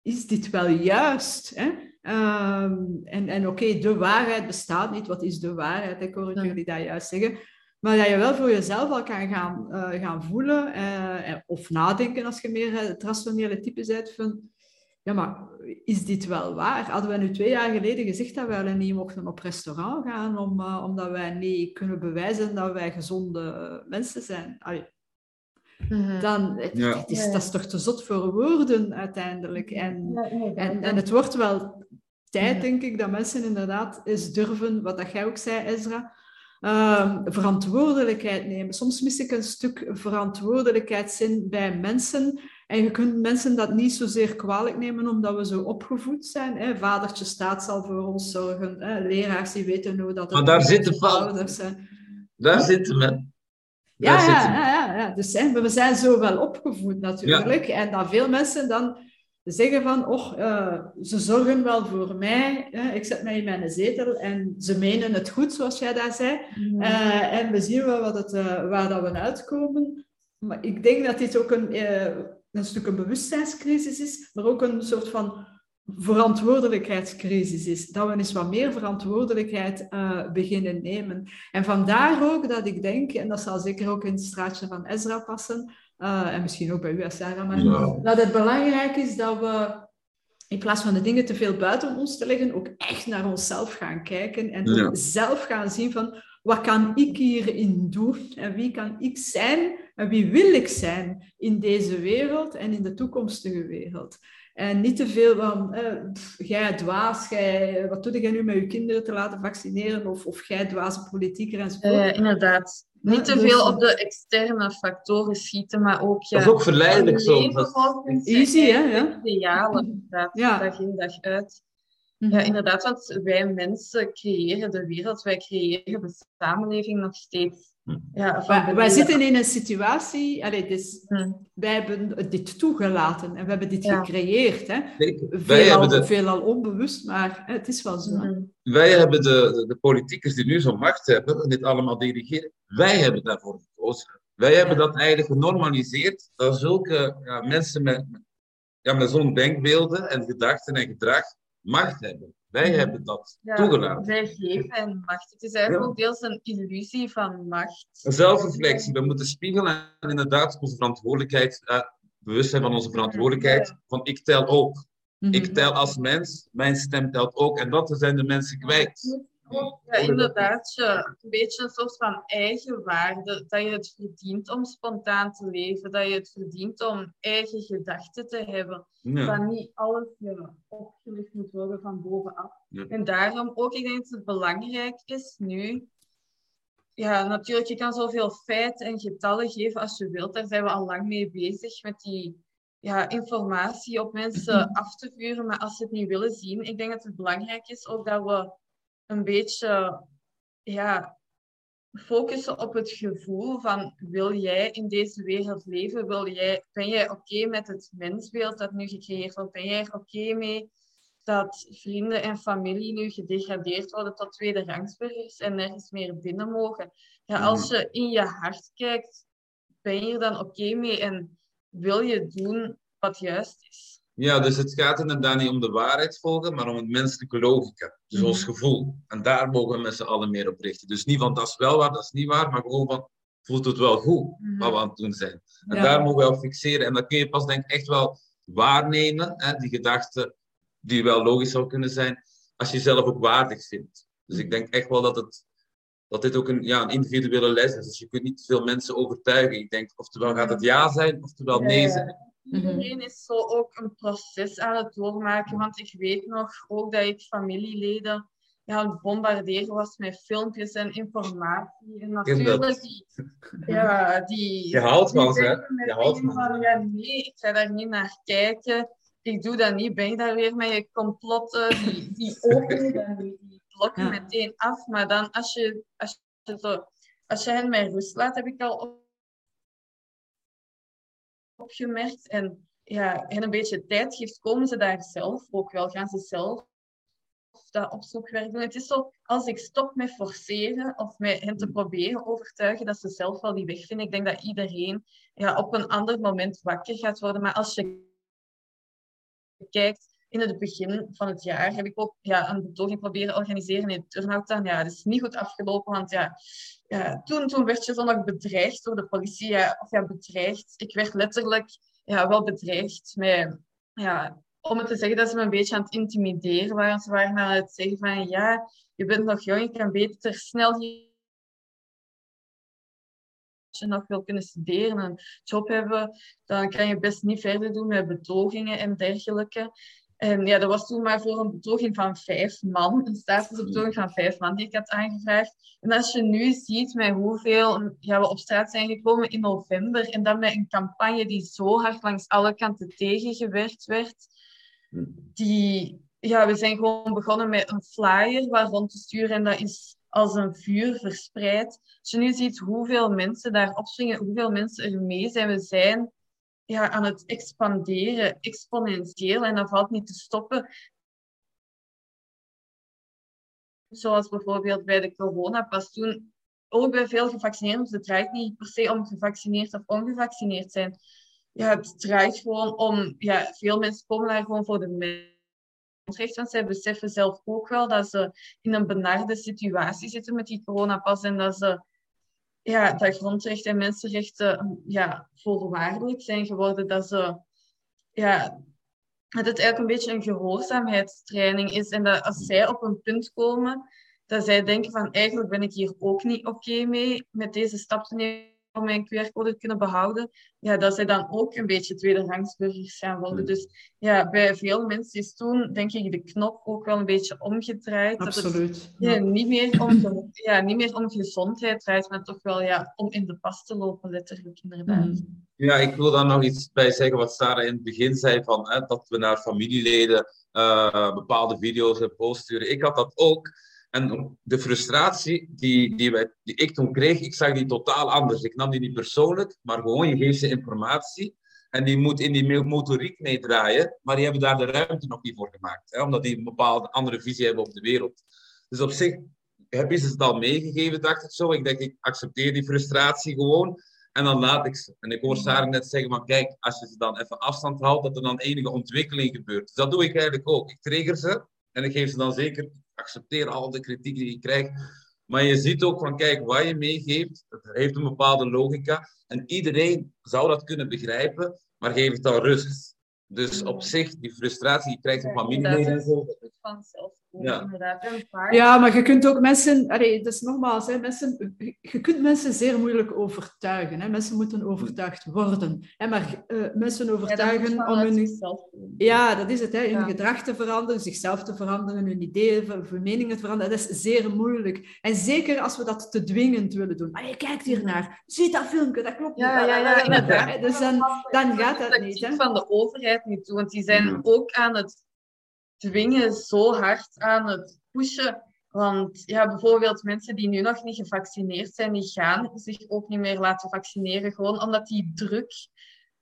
is dit wel juist? Hè? Ehm, en en oké, de waarheid bestaat niet. Wat is de waarheid? Ik hoor jullie dat juist zeggen. Maar dat je wel voor jezelf al kan gaan, uh, gaan voelen uh, of nadenken als je meer het rationele type bent. Van, ja, maar is dit wel waar? Hadden wij nu twee jaar geleden gezegd dat wij niet mochten op restaurant gaan, om, uh, omdat wij niet kunnen bewijzen dat wij gezonde mensen zijn? Allee. Mhm. Dan, het, het is, dat is toch te zot voor woorden uiteindelijk. En, en, en het wordt wel tijd, denk ik, dat mensen inderdaad eens durven, wat dat jij ook zei, Ezra, uh, verantwoordelijkheid nemen. Soms mis ik een stuk verantwoordelijkheidszin bij mensen. En je kunt mensen dat niet zozeer kwalijk nemen omdat we zo opgevoed zijn. Hè. Vadertje staat zal voor ons zorgen. Hè. Leraars die weten hoe dat... Maar daar zitten ouders zijn. Daar zitten we. Ja, ja, ja, ja, Dus hè, we zijn zo wel opgevoed natuurlijk. En dat veel mensen dan zeggen van, oh, uh, ze zorgen wel voor mij, hè? ik zet mij in mijn zetel en ze menen het goed, zoals jij daar zei. Uh, en we zien wel wat het, uh, waar dat we uitkomen. Maar ik denk dat dit ook een, een stuk een bewustzijnscrisis is, maar ook een soort van verantwoordelijkheidscrisis is. Dat we eens wat meer verantwoordelijkheid beginnen nemen. En vandaar ook dat ik denk, en dat zal zeker ook in het straatje van Ezra passen, uh, en misschien ook bij u, Sarah, maar dat het belangrijk is dat we in plaats van de dingen te veel buiten ons te leggen, ook echt naar onszelf gaan kijken en zelf gaan zien van wat kan ik hierin doen en wie kan ik zijn en wie wil ik zijn in deze wereld en in de toekomstige wereld. En niet te veel van, eh, jij dwaas, jij, wat doe jij nu met je kinderen te laten vaccineren? Of, of jij dwaze politieker enzovoort. Uh, inderdaad. Niet te dus- veel op de externe factoren schieten, maar ook... Ja, dat is ook verleidelijk soms. Easy, hè? Ja. Idealen. Ja. Dag in, dag uit. Ja, mhm. inderdaad, want wij mensen creëren de wereld, wij creëren de samenleving nog steeds. Ja, wij, wij zitten in een situatie, allee, dus, hm. wij hebben dit toegelaten en we hebben dit gecreëerd. Hè? Veelal, de... veelal onbewust, maar hè, het is wel zo. Hm. Wij hebben de, de, de politiekers die nu zo'n macht hebben en dit allemaal dirigeren, wij hebben daarvoor gekozen. Wij hebben dat eigenlijk genormaliseerd, dat zulke ja, mensen met, ja, met zo'n denkbeelden en gedachten en gedrag macht hebben. Wij mhm. hebben dat toegelaten. Wij geven macht. Het is eigenlijk ook deels een illusie van macht. Een zelfreflectie. We moeten spiegelen en inderdaad onze verantwoordelijkheid, uh, bewust zijn van onze verantwoordelijkheid. Van ik tel ook. Mhm. Ik tel als mens, mijn stem telt ook. En dat zijn de mensen kwijt. Ja, inderdaad. Je, een beetje een soort van eigenwaarde. Dat je het verdient om spontaan te leven. Dat je het verdient om eigen gedachten te hebben. Dat niet alles ja, opgelegd moet worden van bovenaf. En daarom ook, ik denk dat het belangrijk is nu... Ja, natuurlijk, je kan zoveel feiten en getallen geven als je wilt. Daar zijn we al lang mee bezig met die ja, informatie op mensen af te vuren. Maar als ze het niet willen zien, ik denk dat het belangrijk is ook dat we een beetje ja, focussen op het gevoel van wil jij in deze wereld leven? Wil jij, ben jij oké met het mensbeeld dat nu gecreëerd wordt? Ben jij er oké mee dat vrienden en familie nu gedegradeerd worden tot tweede rangsburgers en nergens meer binnen mogen? Ja, als je in je hart kijkt, ben je er dan oké mee en wil je doen wat juist is? Ja, dus het gaat inderdaad niet om de waarheid volgen, maar om het menselijke logica. Dus mhm. ons gevoel. En daar mogen we met z'n allen meer op richten. Dus niet van dat is wel waar, dat is niet waar, maar gewoon van voelt het wel goed mhm. wat we aan het doen zijn. En daar mogen we op fixeren. En dat kun je pas denk ik echt wel waarnemen, hè, die gedachten die wel logisch zou kunnen zijn, als je jezelf ook waardig vindt. Dus ik mhm. denk echt wel dat, het, dat dit ook een, ja, een individuele les is. Dus je kunt niet te veel mensen overtuigen. Ik denk, oftewel gaat het ja zijn, oftewel nee zijn. Mhm. Iedereen is zo ook een proces aan het doormaken. Want ik weet nog ook dat ik familieleden ja, aan het bombarderen was met filmpjes en informatie. En natuurlijk, die, ja, die... Je houdt van ze, Je houdt van ja, nee, ik ga daar niet naar kijken. Ik doe dat niet. Ben je daar weer met je complotten? Die, die openen dan die blokken meteen af. Maar dan, als je, als je, zo, als je hen met rust laat, heb ik al opgemerkt. En ja, en een beetje tijd geeft, komen ze daar zelf ook wel. Gaan ze zelf dat opzoekwerk doen. Het is zo, als ik stop met forceren of met hen te proberen overtuigen dat ze zelf wel die weg vinden. Ik denk dat iedereen ja, op een ander moment wakker gaat worden. Maar als je kijkt, in het begin van het jaar heb ik ook ja, een betoging proberen organiseren in Turnhout. Ja, dat is niet goed afgelopen, want ja, toen, toen werd je zo nog bedreigd door de politie. Of ja, bedreigd. Ik werd letterlijk ja, wel bedreigd met ja, om het te zeggen dat ze me een beetje aan het intimideren waren. Ze waren aan het zeggen van ja, je bent nog jong, je kan beter snel je nog wil kunnen studeren en een job hebben, dan kan je best niet verder doen met betogingen en dergelijke. En ja, dat was toen maar voor een betoging van vijf man, een statusbetoging van vijf man die ik had aangevraagd. En als je nu ziet met hoeveel ja, we op straat zijn gekomen in november en dan met een campagne die zo hard langs alle kanten tegengewerkt werd, die, ja, we zijn gewoon begonnen met een flyer waar rond te sturen en dat is als een vuur verspreid. Als je nu ziet hoeveel mensen daar opspringen, hoeveel mensen er mee zijn, we zijn ja, aan het expanderen, exponentieel, en dat valt niet te stoppen. Zoals bijvoorbeeld bij de coronapas toen, ook bij veel gevaccineerden, het draait niet per se om gevaccineerd of ongevaccineerd zijn. Ja, het draait gewoon om, ja, veel mensen komen daar gewoon voor de mensenrechten, want zij beseffen zelf ook wel dat ze in een benarde situatie zitten met die coronapas en dat ze ja, dat grondrechten en mensenrechten ja, voorwaardelijk zijn geworden. Dat, ze, ja, dat het eigenlijk een beetje een gehoorzaamheidstraining is. En dat als zij op een punt komen dat zij denken van eigenlijk ben ik hier ook niet oké mee met deze stap te nemen om mijn QR-code te kunnen behouden, ja, dat zij dan ook een beetje tweederangsburgers gaan worden. Hmm. Dus ja, bij veel mensen is toen, denk ik, de knop ook wel een beetje omgedraaid. Absoluut. Dat het, ja, niet, meer om, ja, niet meer om gezondheid draait, maar toch wel ja, om in de pas te lopen, letterlijk inderdaad. Hmm. Ja, ik wil daar nog iets bij zeggen wat Sarah in het begin zei, van, hè, dat we naar familieleden uh, bepaalde video's en posts sturen. Ik had dat ook. En de frustratie die, die, wij, die ik toen kreeg, ik zag die totaal anders. Ik nam die niet persoonlijk, maar gewoon je geeft ze informatie. En die moet in die motoriek meedraaien, maar die hebben daar de ruimte nog niet voor gemaakt. Hè, omdat die een bepaalde andere visie hebben op de wereld. Dus op zich heb je ze het al meegegeven, dacht ik zo. Ik denk, ik accepteer die frustratie gewoon. En dan laat ik ze. En ik hoor Sarah net zeggen, maar kijk, als je ze dan even afstand houdt, dat er dan enige ontwikkeling gebeurt. Dus dat doe ik eigenlijk ook. Ik trigger ze en ik geef ze dan zeker accepteer al de kritiek die je krijgt. Maar je ziet ook van, kijk, wat je meegeeft, het heeft een bepaalde logica. En iedereen zou dat kunnen begrijpen, maar geef het dan rust. Dus op zich, die frustratie, je krijgt een familieleden en zo. Ja. ja, maar je kunt ook mensen, allee, dus nogmaals, hè, mensen, je kunt mensen zeer moeilijk overtuigen. Hè. Mensen moeten overtuigd worden. Hè, maar uh, mensen overtuigen ja, om hun. Ja, dat is het, hè, hun ja. gedrag te veranderen, zichzelf te veranderen, hun ideeën, hun meningen te veranderen. Dat is zeer moeilijk. En zeker als we dat te dwingend willen doen. Maar je kijkt hier naar, zie dat filmpje, dat klopt ja, niet. Ja, ja, ja, Dus dan, dan gaat dat niet. Hè. van de overheid niet toe, want die zijn ook aan het dwingen zo hard aan het pushen. Want ja, bijvoorbeeld mensen die nu nog niet gevaccineerd zijn, die gaan zich ook niet meer laten vaccineren. Gewoon omdat die druk,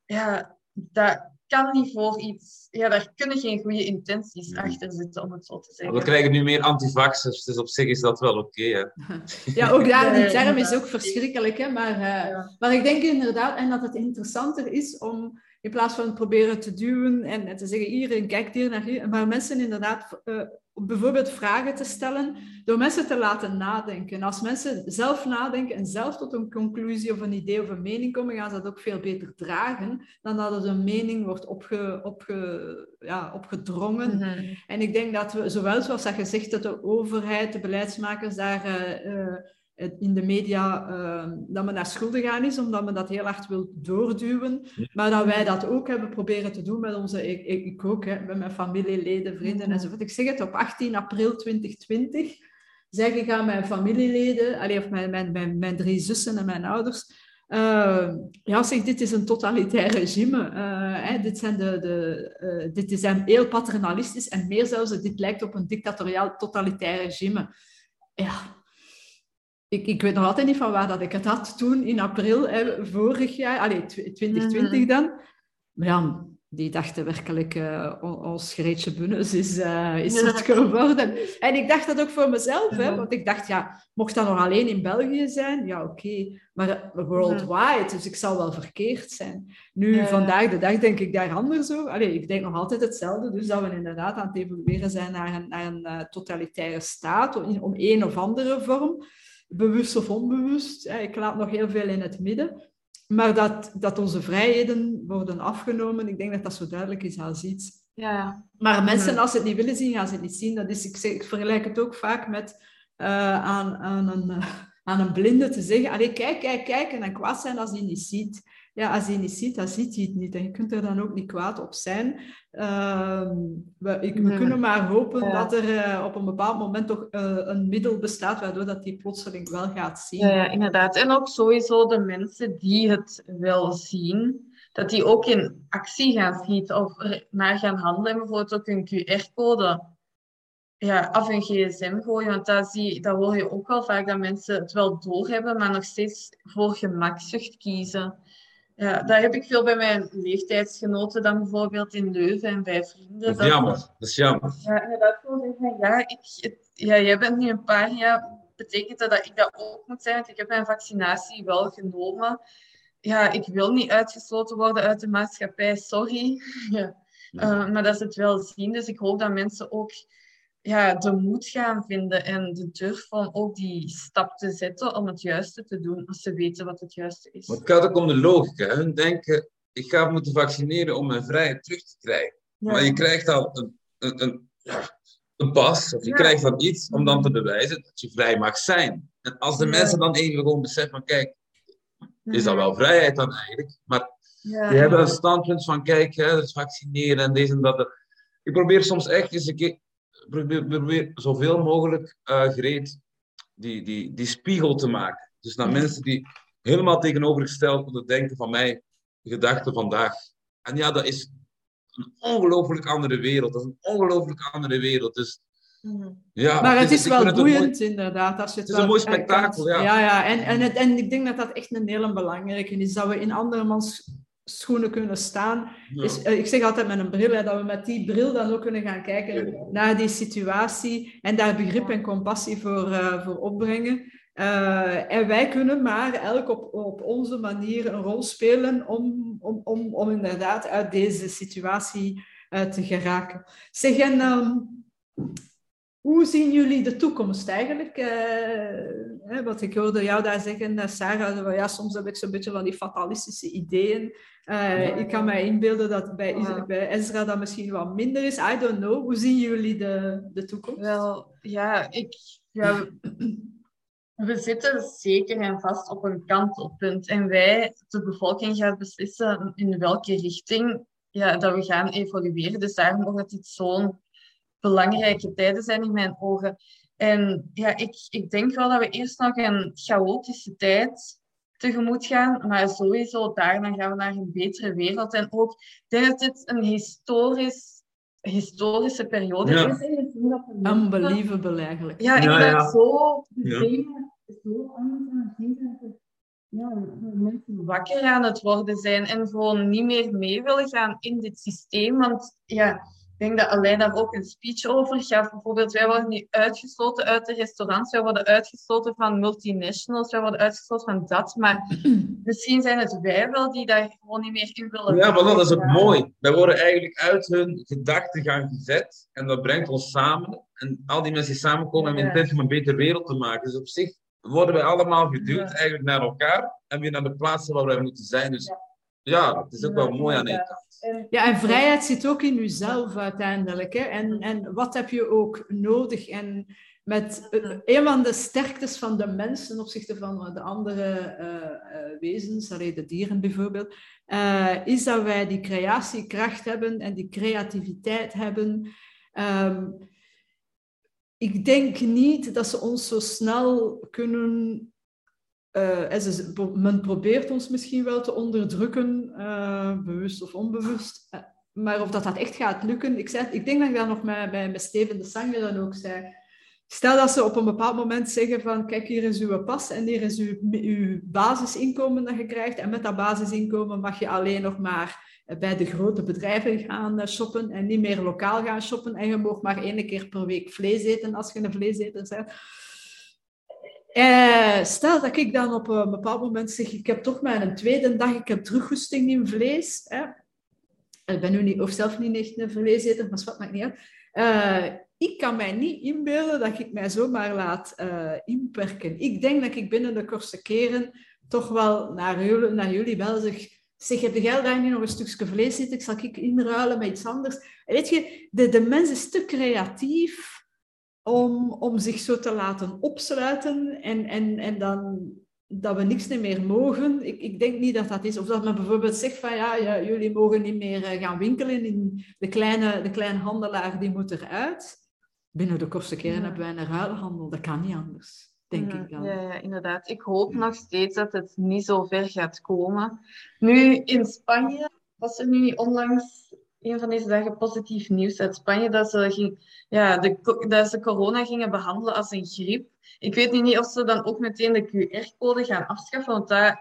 ja, dat kan niet voor iets. Ja, daar kunnen geen goede intenties achter zitten, om het zo te zeggen. We krijgen nu meer antivaxers, dus op zich is dat wel oké. ja, ook daar, die term is ook verschrikkelijk. Hè? Maar, uh, maar ik denk inderdaad, en dat het interessanter is om in plaats van proberen te duwen en, te zeggen, iedereen kijkt hier naar hier. Maar mensen inderdaad uh, bijvoorbeeld vragen te stellen, door mensen te laten nadenken. Als mensen zelf nadenken en zelf tot een conclusie of een idee of een mening komen, gaan ze dat ook veel beter dragen dan dat er een mening wordt opge, opge, ja, opgedrongen. Mhm. En ik denk dat we, zowel zoals dat gezegd, dat de overheid, de beleidsmakers daar... Uh, in de media uh, dat men naar schulden gaan is, omdat men dat heel hard wil doorduwen. Maar dat wij dat ook hebben proberen te doen met onze, ik, ik ook, hè, met mijn familieleden, vrienden enzovoort. Ik zeg het, op 18 april 2020 zeg ik aan mijn familieleden, allee, of mijn, mijn, mijn, mijn drie zussen en mijn ouders, uh, ja, zeg, dit is een totalitair regime. Uh, hè, dit, zijn de, de, uh, dit is heel paternalistisch en meer zelfs, dit lijkt op een dictatoriaal totalitair regime. Ja, ik, ik weet nog altijd niet van waar dat ik het had toen in april hè, vorig jaar, allee, 2020 mhm. dan. Maar ja, die dachten werkelijk, uh, ons Greetje Bunnes is, uh, is het geworden. En ik dacht dat ook voor mezelf, hè, want ik dacht, ja, mocht dat nog alleen in België zijn? Ja, oké, maar eh, worldwide, dus ik zal wel verkeerd zijn. Nu, vandaag de dag denk ik daar anders over. Allee, ik denk nog altijd hetzelfde, dus dat we inderdaad aan het evolueren zijn naar een, naar een totalitaire staat, om, om een of andere vorm bewust of onbewust. Ik laat nog heel veel in het midden. Maar dat, dat onze vrijheden worden afgenomen, ik denk dat dat zo duidelijk is als iets. Ja. Maar mensen, als ze het niet willen zien, gaan ze het niet zien. Dat is, ik, zeg, ik vergelijk het ook vaak met uh, aan, aan, een, uh, aan een blinde te zeggen, allee, kijk, kijk, kijk, en dan kwaad zijn als hij niet ziet. Ja, als hij niet ziet, dan ziet hij het niet. En je kunt er dan ook niet kwaad op zijn. Uh, we, ik, we kunnen maar hopen ja. dat er uh, op een bepaald moment toch uh, een middel bestaat waardoor dat die plotseling wel gaat zien. Ja, inderdaad. En ook sowieso de mensen die het wel zien, dat die ook in actie gaan schieten of naar gaan handelen. Bijvoorbeeld ook een QR-code ja, af een gsm gooien. Want dat, zie, dat hoor je ook wel vaak, dat mensen het wel doorhebben, maar nog steeds voor gemakzucht kiezen. Ja, dat heb ik veel bij mijn leeftijdsgenoten dan bijvoorbeeld in Leuven en bij vrienden. Dat is jammer, dat is jammer. Ja, inderdaad, zeggen, ja, ik, het, ja, jij bent nu een paar jaar, betekent dat dat ik dat ook moet zijn? Want ik heb mijn vaccinatie wel genomen. Ja, ik wil niet uitgesloten worden uit de maatschappij, sorry. Ja. Uh, maar dat is het wel zien. Dus ik hoop dat mensen ook ja, de moed gaan vinden en de durf om ook die stap te zetten om het juiste te doen als ze weten wat het juiste is. Maar het gaat ook om de logica. Hun denken, ik ga moeten vaccineren om mijn vrijheid terug te krijgen. Ja. Maar je krijgt al een, een, een, ja, een pas, of je ja. krijgt dan iets om dan te bewijzen dat je vrij mag zijn. En als de mensen dan even gewoon beseffen van, kijk, is dat wel vrijheid dan eigenlijk? Maar die hebben een standpunt van, kijk, hè, het vaccineren en deze en dat. Ik probeer soms echt eens een keer probeer, probeer zoveel mogelijk uh, gereed die, die, die spiegel te maken. Dus naar mensen die helemaal tegenovergesteld moeten denken van mij, gedachten vandaag. En ja, dat is een ongelooflijk andere wereld. Dat is een ongelooflijk andere wereld. Dus, ja, maar het is, is wel boeiend, mooi, inderdaad. Als je het, het is een mooi spektakel, ja. Ja, ja. En, en, het, en ik denk dat dat echt een hele belangrijke is. Dat we in andermans schoenen kunnen staan. Ja. Is, uh, ik zeg altijd met een bril, hè, dat we met die bril dan ook kunnen gaan kijken ja. naar die situatie en daar begrip en compassie voor, uh, voor opbrengen. Uh, en wij kunnen maar elk op, op onze manier een rol spelen om, om, om, om inderdaad uit deze situatie te geraken. Zeg, en um, hoe zien jullie de toekomst eigenlijk? Uh, wat ik hoorde jou daar zeggen, Sarah, ja, soms heb ik zo'n beetje van die fatalistische ideeën. Uh, ja. Ik kan mij inbeelden dat bij, ja. bij Ezra dat misschien wat minder is. I don't know. Hoe zien jullie de, de toekomst? Wel, ja, ik... Ja, we zitten zeker en vast op een kantelpunt. En wij, de bevolking, gaat beslissen in welke richting ja, dat we gaan evolueren. Dus daarom ook dat dit zo'n belangrijke tijden zijn in mijn ogen. En ja, ik, ik denk wel dat we eerst nog een chaotische tijd tegemoet gaan, maar sowieso daarna gaan we naar een betere wereld. En ook, ik denk dat dit een historisch, historische periode ja. is. Unbelievable eigenlijk. Ja, ik Ja, ben ja. zo, zo anders aan het zien dat ja, mensen wakker aan het worden zijn en gewoon niet meer mee willen gaan in dit systeem. Want ja, ik denk dat alleen daar ook een speech over gaf. Bijvoorbeeld, wij worden nu uitgesloten uit de restaurants, wij worden uitgesloten van multinationals, wij worden uitgesloten van dat. Maar misschien zijn het wij wel die daar gewoon niet meer in willen. Ja, maar dat is ook mooi. Wij worden eigenlijk uit hun gedachtegang gezet en dat brengt ons samen. En al die mensen die samenkomen hebben Ja. intentie om een betere wereld te maken. Dus op zich worden wij allemaal geduwd Ja. eigenlijk naar elkaar en weer naar de plaatsen waar wij moeten zijn. Dus ja, het is ook wel mooi aan één kant. En- Ja, en vrijheid zit ook in jezelf uiteindelijk. Hè? En, en wat heb je ook nodig? En met eh, een van de sterktes van de mens ten opzichte van de andere eh, eh, wezens, allee, de dieren bijvoorbeeld, eh, is dat wij die creatiekracht hebben en die creativiteit hebben. Ehm, ik denk niet dat ze ons zo snel kunnen. Eh, men probeert ons misschien wel te onderdrukken, eh, bewust of onbewust. Eh, maar of dat, dat echt gaat lukken, ik, zei, ik denk dat ik dat nog met, bij, met Steven de Sanger dan ook zei. Stel dat ze op een bepaald moment zeggen van kijk, hier is uw pas en hier is uw, uw basisinkomen dat je krijgt. En met dat basisinkomen mag je alleen nog maar bij de grote bedrijven gaan shoppen en niet meer lokaal gaan shoppen. En je mag maar één keer per week vlees eten als je een vleeseter bent. Eh, stel dat ik dan op een bepaald moment zeg, ik heb toch maar een tweede dag, ik heb teruggoesting in vlees. Ik ben nu niet, of zelf niet echt een vleeseter, maar wat maakt niet uit. Eh, ik kan mij niet inbeelden dat ik mij zomaar laat eh, inperken. Ik denk dat ik binnen de kortste keren toch wel naar jullie, naar jullie wel zeg, zeg, heb jij daar niet nog een stukje vlees zitten? Ik zal ik inruilen met iets anders. weet je, de, de mens is te creatief om, om zich zo te laten opsluiten en, en, en dan dat we niks meer mogen. Ik, ik denk niet dat dat is. Of dat men bijvoorbeeld zegt van ja, ja jullie mogen niet meer eh, gaan winkelen. In de, kleine, de kleine handelaar die moet eruit. Binnen de kortste keren hebben wij een ruilhandel. Dat kan niet anders denk ik dan. Ja, ja, inderdaad. Ik hoop nog steeds dat het niet zo ver gaat komen. Nu, in Spanje was er nu onlangs een van deze dagen positief nieuws uit Spanje dat ze, ging, ja, de, dat ze corona gingen behandelen als een griep. Ik weet niet of ze dan ook meteen de QR-code gaan afschaffen, want dat,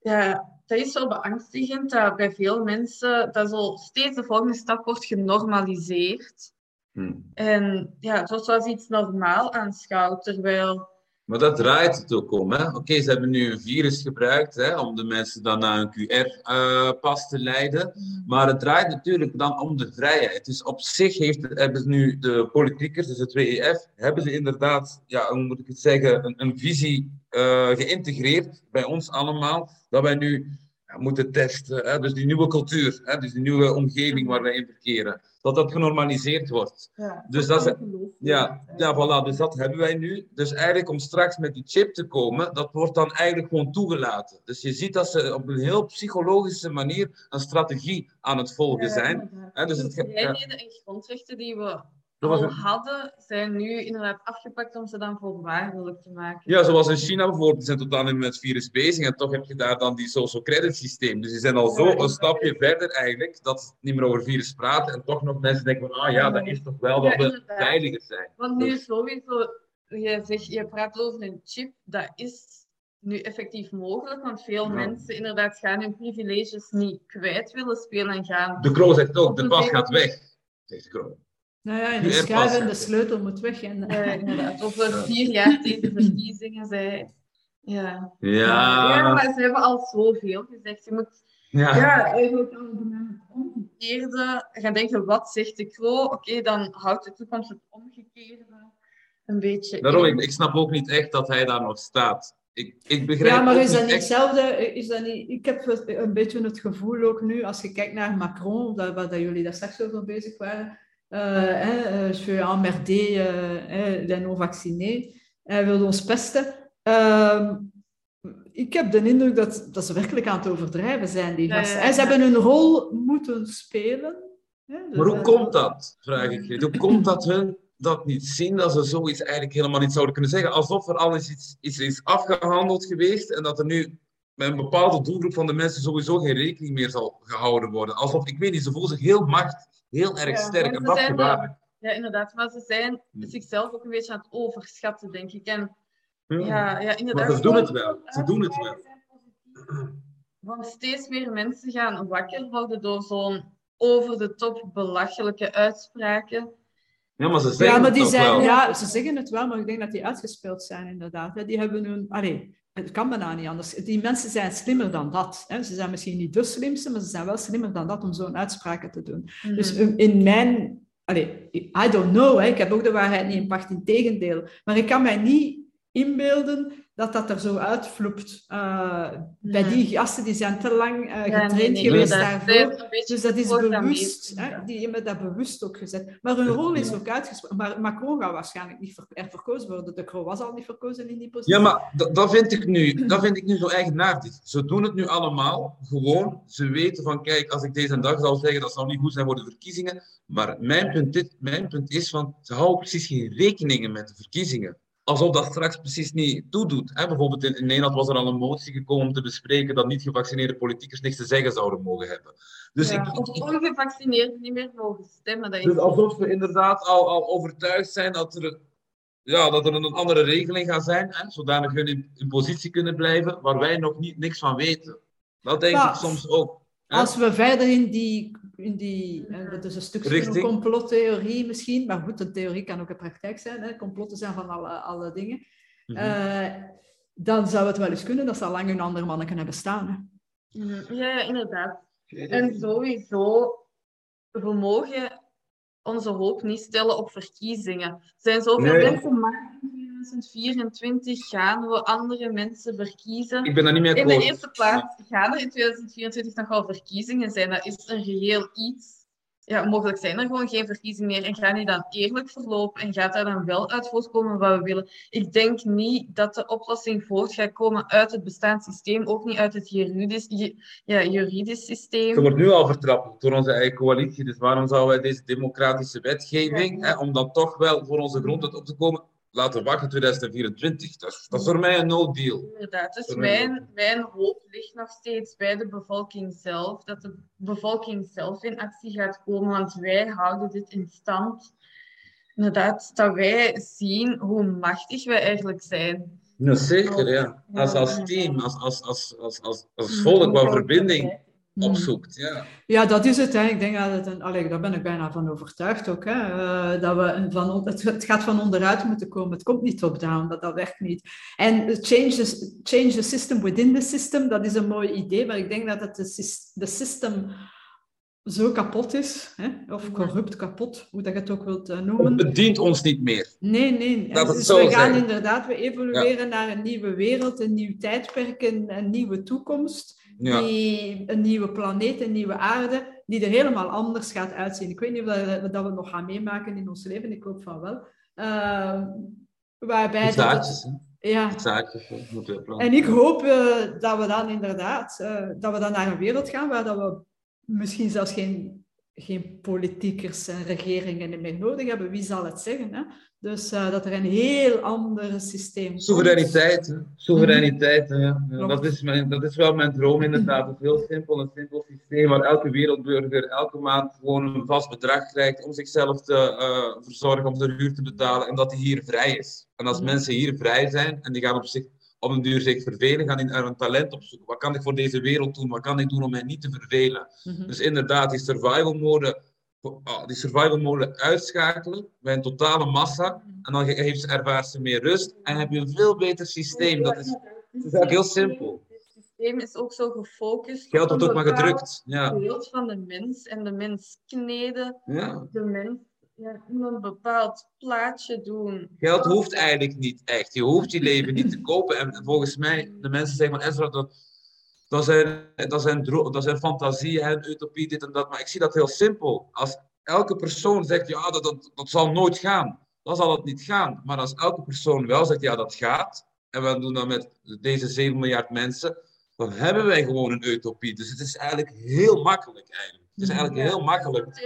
ja, dat is zo beangstigend dat bij veel mensen dat zo steeds de volgende stap wordt genormaliseerd. Hmm. En ja, het was zoals iets normaal aanschouwd, terwijl maar dat draait het ook om. Oké, ze hebben nu een virus gebruikt hè, om de mensen dan naar een QR-pas te leiden. Maar het draait natuurlijk dan om de vrijheid. Dus op zich heeft, hebben nu de politiekers, dus het WEF, hebben ze inderdaad, ja, hoe moet ik het zeggen, een, een visie uh, geïntegreerd bij ons allemaal. Dat wij nu moeten testen. Hè, dus die nieuwe cultuur, hè, dus die nieuwe omgeving waar wij in verkeren dat dat genormaliseerd wordt. Ja, dus dat is, ja, ja, voilà, dus dat hebben wij nu. Dus eigenlijk om straks met die chip te komen, dat wordt dan eigenlijk gewoon toegelaten. Dus je ziet dat ze op een heel psychologische manier een strategie aan het volgen zijn. Ja, dus het, vrijheden en grondrechten die we al hadden, zijn nu inderdaad afgepakt om ze dan voorwaardelijk te maken. Ja, zoals in China bijvoorbeeld, die zijn tot aan met het virus bezig en toch heb je daar dan die social credit systeem. Dus die zijn al zo een stapje verder eigenlijk, dat ze niet meer over virus praten en toch nog mensen denken van, ah ja, dat is toch wel dat we veiliger zijn. Want nu is sowieso, je, zegt, je praat over een chip, dat is nu effectief mogelijk, want veel mensen inderdaad gaan hun privileges niet kwijt willen spelen en gaan... De Kroo zegt ook, de pas gaat weg, zegt de Kroo. Nou ja, en de schuif en de sleutel moet weg. En, ja, inderdaad. Over vier jaar tegen de verkiezingen zei... Ja. Ja. ja, maar ze hebben al zoveel gezegd. Je moet ja. ja eigenlijk al het omgekeerde gaan denken, wat zegt de Kro? Oké, dan houdt de toekomst het omgekeerde een beetje Daarom, ik, ik, snap ook niet echt dat hij daar nog staat. Ik, ik begrijp ja, maar is dat niet hetzelfde? Is dat niet, ik heb een beetje het gevoel ook nu, als je kijkt naar Macron, dat, waar dat jullie daar straks over bezig waren, je suis emmerdé, les non-vaccinés. Hij wil ons pesten. Uh, ik heb de indruk dat, dat ze werkelijk aan het overdrijven zijn, die gasten. Ze hebben hun rol moeten spelen. Dus maar hoe komt dat, vraag ik je? Hoe komt dat hun dat niet zien, dat ze zoiets eigenlijk helemaal niet zouden kunnen zeggen? Alsof er al iets, iets is afgehandeld geweest en dat er nu met een bepaalde doelgroep van de mensen sowieso geen rekening meer zal gehouden worden. Alsof, ik weet niet, ze voelen zich heel macht heel erg sterk. En dat gevaarlijk. Ja, inderdaad. Maar ze zijn hmm. zichzelf ook een beetje aan het overschatten, denk ik. En, hmm. ja, ja, inderdaad. Maar ze doen het wel. Ze doen het wel. Want steeds meer mensen gaan wakker worden door zo'n over de top belachelijke uitspraken. Ja, maar ze zeggen ja, maar die het zijn, wel. Ja, ze zeggen het wel, maar ik denk dat die uitgespeeld zijn, inderdaad. Die hebben hun... Allee, het kan bijna niet anders. Die mensen zijn slimmer dan dat. Hè. Ze zijn misschien niet de slimste, maar ze zijn wel slimmer dan dat om zo'n uitspraken te doen. Mhm. Dus in mijn... Allee, I don't know, hè. ik heb ook de waarheid niet in pacht, in tegendeel. Maar ik kan mij niet inbeelden dat dat er zo uitvloept. Uh, Bij die gasten die zijn te lang uh, getraind geweest daarvoor. Dus dat is bewust. Hè, die hebben dat bewust ook gezet. Maar hun rol is ook uitgesproken. Maar Macron gaat waarschijnlijk niet ver er verkozen worden. De Croo was al niet verkozen in die positie. Ja, maar dat vind ik nu, dat vind ik nu zo eigenaardig. Ze doen het nu allemaal gewoon. Ze weten van, kijk, als ik deze dag zou zeggen, dat zou niet goed zijn voor de verkiezingen. Maar mijn punt, dit, mijn punt is van, ze houden precies geen rekeningen met de verkiezingen alsof dat straks precies niet toedoet. Hè? Bijvoorbeeld in, Nederland was er al een motie gekomen om te bespreken dat niet-gevaccineerde politiekers niks te zeggen zouden mogen hebben. Dus ja, ik, of ongevaccineerden niet meer mogen stemmen. Dat is... Dus alsof we inderdaad al, al overtuigd zijn dat er, ja, dat er een andere regeling gaat zijn, hè? zodanig hun in, in positie kunnen blijven, waar wij nog niet, niks van weten. Dat denk ik soms ook. Als we verder in die, in die dat is een stukje van complottheorie misschien, maar goed, een theorie kan ook een praktijk zijn, hè? complotten zijn van alle, alle dingen, mhm. eh, dan zou het wel eens kunnen dat ze al lang een ander mannen hebben bestaan. Mhm. Ja, inderdaad. En sowieso, we mogen onze hoop niet stellen op verkiezingen. Er zijn zoveel mensen 2024 gaan we andere mensen verkiezen. Ik ben daar niet meer In de eerste plaats gaan er in 2024 nog wel verkiezingen zijn. Dat is een reëel iets ja, mogelijk zijn er gewoon geen verkiezingen meer en gaan die dan eerlijk verlopen en gaat daar dan wel uit voortkomen wat we willen. Ik denk niet dat de oplossing voort gaat komen uit het bestaand systeem, ook niet uit het juridisch, ja, juridisch systeem. Ze wordt nu al vertrapt door onze eigen coalitie, dus waarom zouden wij deze democratische wetgeving, hè, om dan toch wel voor onze grondwet op te komen, laten wachten 2024. Dat is, dat is voor mij een no deal. Inderdaad, dus mijn, mijn hoop ligt nog steeds bij de bevolking zelf. Dat de bevolking zelf in actie gaat komen, want wij houden dit in stand. Inderdaad, dat wij zien hoe machtig wij eigenlijk zijn. Ja, zeker, ja. Als, als team, als, als, als, als, als, als volk, wat verbinding. Opzoekt. Ja. ja, dat is het. Hè. Ik denk dat het een, allee, daar ben ik bijna van overtuigd ook. Hè. Uh, dat we een, van, het, het, gaat van onderuit moeten komen. Het komt niet top-down, dat, dat werkt niet. En change the, change the system within the system, dat is een mooi idee, maar ik denk dat het de, de system zo kapot is, hè? of corrupt kapot, hoe dat je het ook wilt uh, noemen. Het dient ons niet meer. Nee, nee. Dat dus we gaan inderdaad, we evolueren naar een nieuwe wereld, een nieuw tijdperk, een, een nieuwe toekomst. Die, een nieuwe planeet, een nieuwe aarde, die er helemaal anders gaat uitzien. Ik weet niet of we dat we nog gaan meemaken in ons leven, ik hoop van wel. Uh, waarbij dat, ja. En ik hoop uh, dat we dan inderdaad, uh, dat we dan naar een wereld gaan waar dat we misschien zelfs geen, geen politiekers en regeringen meer nodig hebben. Wie zal het zeggen? Hè? Dus uh, dat er een heel ander systeem Soevereiniteit, soevereiniteit, mm ja. Dat, is mijn, dat is wel mijn droom inderdaad. Het is heel simpel, een simpel systeem waar elke wereldburger elke maand gewoon een vast bedrag krijgt om zichzelf te uh, verzorgen, om zijn huur te betalen en dat hij hier vrij is. En als mm mensen hier vrij zijn en die gaan op zich op een duur zich vervelen, gaan die naar een talent opzoeken. Wat kan ik voor deze wereld doen? Wat kan ik doen om mij niet te vervelen? Mm -hmm. Dus inderdaad, die survival mode oh, die survival mode uitschakelen bij een totale massa. En dan heeft ze, ervaart ze meer rust en heb je een veel beter systeem. Dat is, dat is eigenlijk heel simpel. Het systeem is ook zo gefocust Geld wordt ook maar gedrukt. Ja. Het beeld van de mens en de mens kneden. Ja. De mens ja, in een bepaald plaatje doen. Geld hoeft eigenlijk niet echt. Je hoeft je leven niet te kopen. En volgens mij, de mensen zeggen van Ezra, dat dat zijn, dat zijn, dat zijn fantasieën en utopie, dit en dat. Maar ik zie dat heel simpel. Als elke persoon zegt, ja, dat, dat, dat zal nooit gaan, dan zal het niet gaan. Maar als elke persoon wel zegt, ja, dat gaat, en we doen dat met deze 7 miljard mensen, dan hebben wij gewoon een utopie. Dus het is eigenlijk heel makkelijk eigenlijk. Het is eigenlijk heel makkelijk.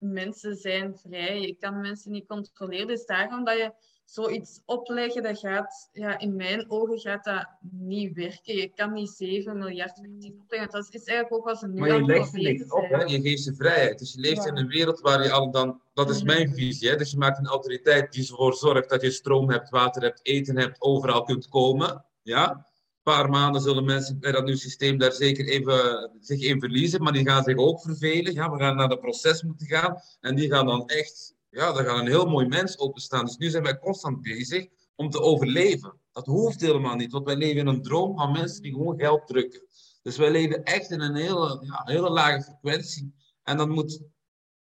Mensen zijn vrij. Je kan mensen niet controleren. Dus daarom dat je zoiets opleggen, dat gaat, ja, in mijn ogen gaat dat niet werken. Je kan niet 7 miljard opleggen. Dat is eigenlijk ook als een Maar je legt er niks op, hè? je geeft ze vrijheid. Dus je leeft in een wereld waar je al dan, dat is mijn visie, hè? dus je maakt een autoriteit die ervoor zorgt dat je stroom hebt, water hebt, eten hebt, overal kunt komen. Ja? Een paar maanden zullen mensen bij dat nieuw systeem daar zeker even zich in verliezen, maar die gaan zich ook vervelen. Ja, we gaan naar het proces moeten gaan en die gaan dan echt ja, daar gaat een heel mooi mens openstaan. Dus nu zijn wij constant bezig om te overleven. Dat hoeft helemaal niet, want wij leven in een droom van mensen die gewoon geld drukken. Dus wij leven echt in een hele, ja, hele lage frequentie. En dat moet,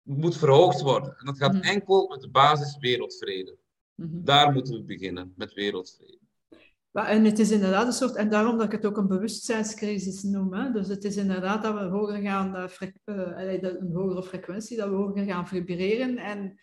moet verhoogd worden. En dat gaat mm. enkel met de basis wereldvrede. -hmm. Daar moeten we beginnen, met wereldvrede. En het is inderdaad een soort, en daarom dat ik het ook een bewustzijnscrisis noem. Hè? Dus het is inderdaad dat we hoger gaan, uh, een hogere frequentie, dat we hoger gaan vibreren. En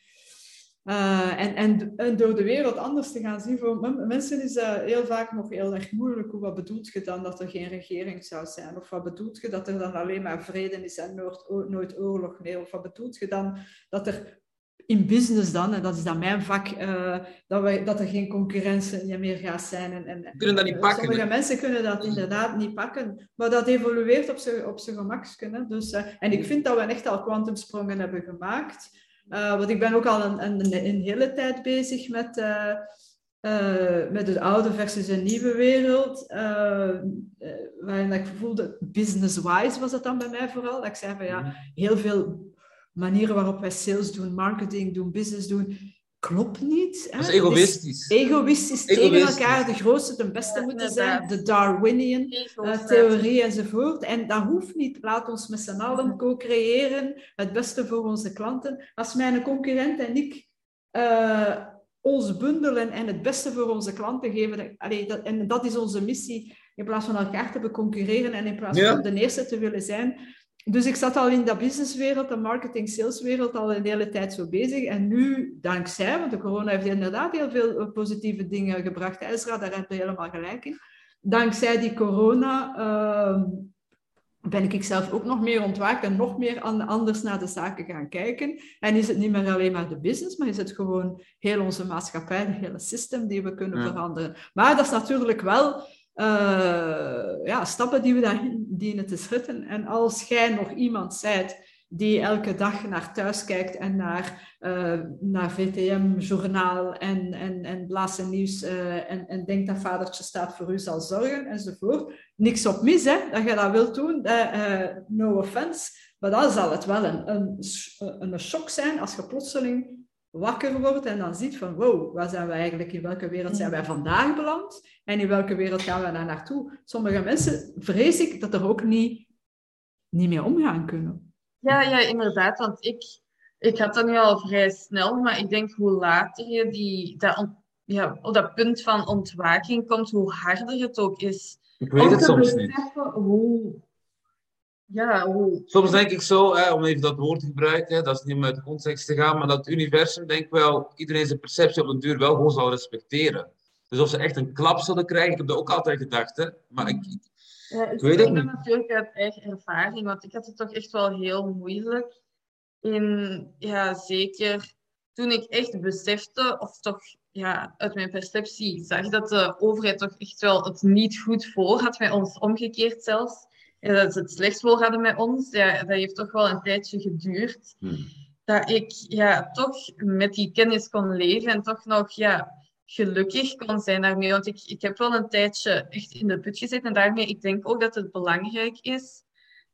uh, en, en, en, door de wereld anders te gaan zien. Voor mensen is dat heel vaak nog heel erg moeilijk. Wat bedoelt je dan dat er geen regering zou zijn? Of wat bedoelt je dat er dan alleen maar vrede is en nooit, nooit oorlog meer? Of wat bedoelt je dan dat er in business dan, en dat is dan mijn vak, uh, dat, wij, dat er geen concurrentie meer gaat zijn. En, en, kunnen dat niet pakken. Sommige mensen kunnen dat inderdaad niet pakken, maar dat evolueert op zijn op gemaksken. Dus, uh, en ik vind dat we echt al kwantumsprongen hebben gemaakt. Uh, want ik ben ook al een, een, een hele tijd bezig met, met de oude versus een nieuwe wereld. waarin ik voelde, business-wise was dat dan bij mij vooral. Dat ik zei van ja, mhm. heel veel manieren waarop wij sales doen, marketing doen, business doen, klopt niet. Hè? Dat is egoïstisch. egoïstisch, tegen elkaar de grootste, de beste moeten zijn. De Darwinian uh, theorie enzovoort. En dat hoeft niet. Laat ons met z'n allen co-creëren. Het beste voor onze klanten. Als mijn concurrent en ik uh, ons bundelen en het beste voor onze klanten geven. Allee, dat, en dat is onze missie. In plaats van elkaar te concurreren en in plaats van de eerste te willen zijn. Dus ik zat al in dat businesswereld, de marketing-saleswereld, al een hele tijd zo bezig. En nu, dankzij, want de corona heeft inderdaad heel veel positieve dingen gebracht. Ezra, daar heb je helemaal gelijk in. Dankzij die corona uh, ben ik zelf ook nog meer ontwaakt en nog meer anders naar de zaken gaan kijken. En is het niet meer alleen maar de business, maar is het gewoon heel onze maatschappij, het hele systeem die we kunnen veranderen. Maar dat is natuurlijk wel uh, ja, stappen die we daarin dienen te zetten. En als jij nog iemand zijt die elke dag naar thuis kijkt en naar, uh, naar VTM, journaal en, en, en blazen nieuws uh, en, en denkt dat vadertje staat voor u zal zorgen enzovoort. Niks op mis, hè, dat je dat wilt doen. Uh, no offense. Maar dan zal het wel een, een, een shock zijn als je plotseling wakker wordt en dan ziet van wow, waar zijn we eigenlijk, in welke wereld zijn wij vandaag beland en in welke wereld gaan we daar naartoe. Sommige mensen vrees ik dat er ook niet, niet mee omgaan kunnen. Ja, ja, inderdaad, want ik, ik had dat nu al vrij snel, maar ik denk hoe later je die, dat, ja, op dat punt van ontwaking komt, hoe harder het ook is. Ik weet het soms niet. Hoe, ja, hoe... Soms denk ik zo, hè, om even dat woord te gebruiken, dat is niet om uit de context te gaan, maar dat het universum, denk ik wel, iedereen zijn perceptie op een duur wel gewoon zal respecteren. Dus of ze echt een klap zullen krijgen, ik heb dat ook altijd gedacht, hè. maar ik, ja, ik weet het niet. natuurlijk uit eigen ervaring, want ik had het toch echt wel heel moeilijk. In, ja, zeker toen ik echt besefte, of toch ja, uit mijn perceptie zag, dat de overheid toch echt wel het niet goed voor had, met ons omgekeerd zelfs ja, dat ze het slechts voor hadden met ons, ja, dat heeft toch wel een tijdje geduurd. Hmm. Dat ik ja, toch met die kennis kon leven en toch nog ja, gelukkig kon zijn daarmee. Want ik, ik heb wel een tijdje echt in de put gezeten. En daarmee, ik denk ook dat het belangrijk is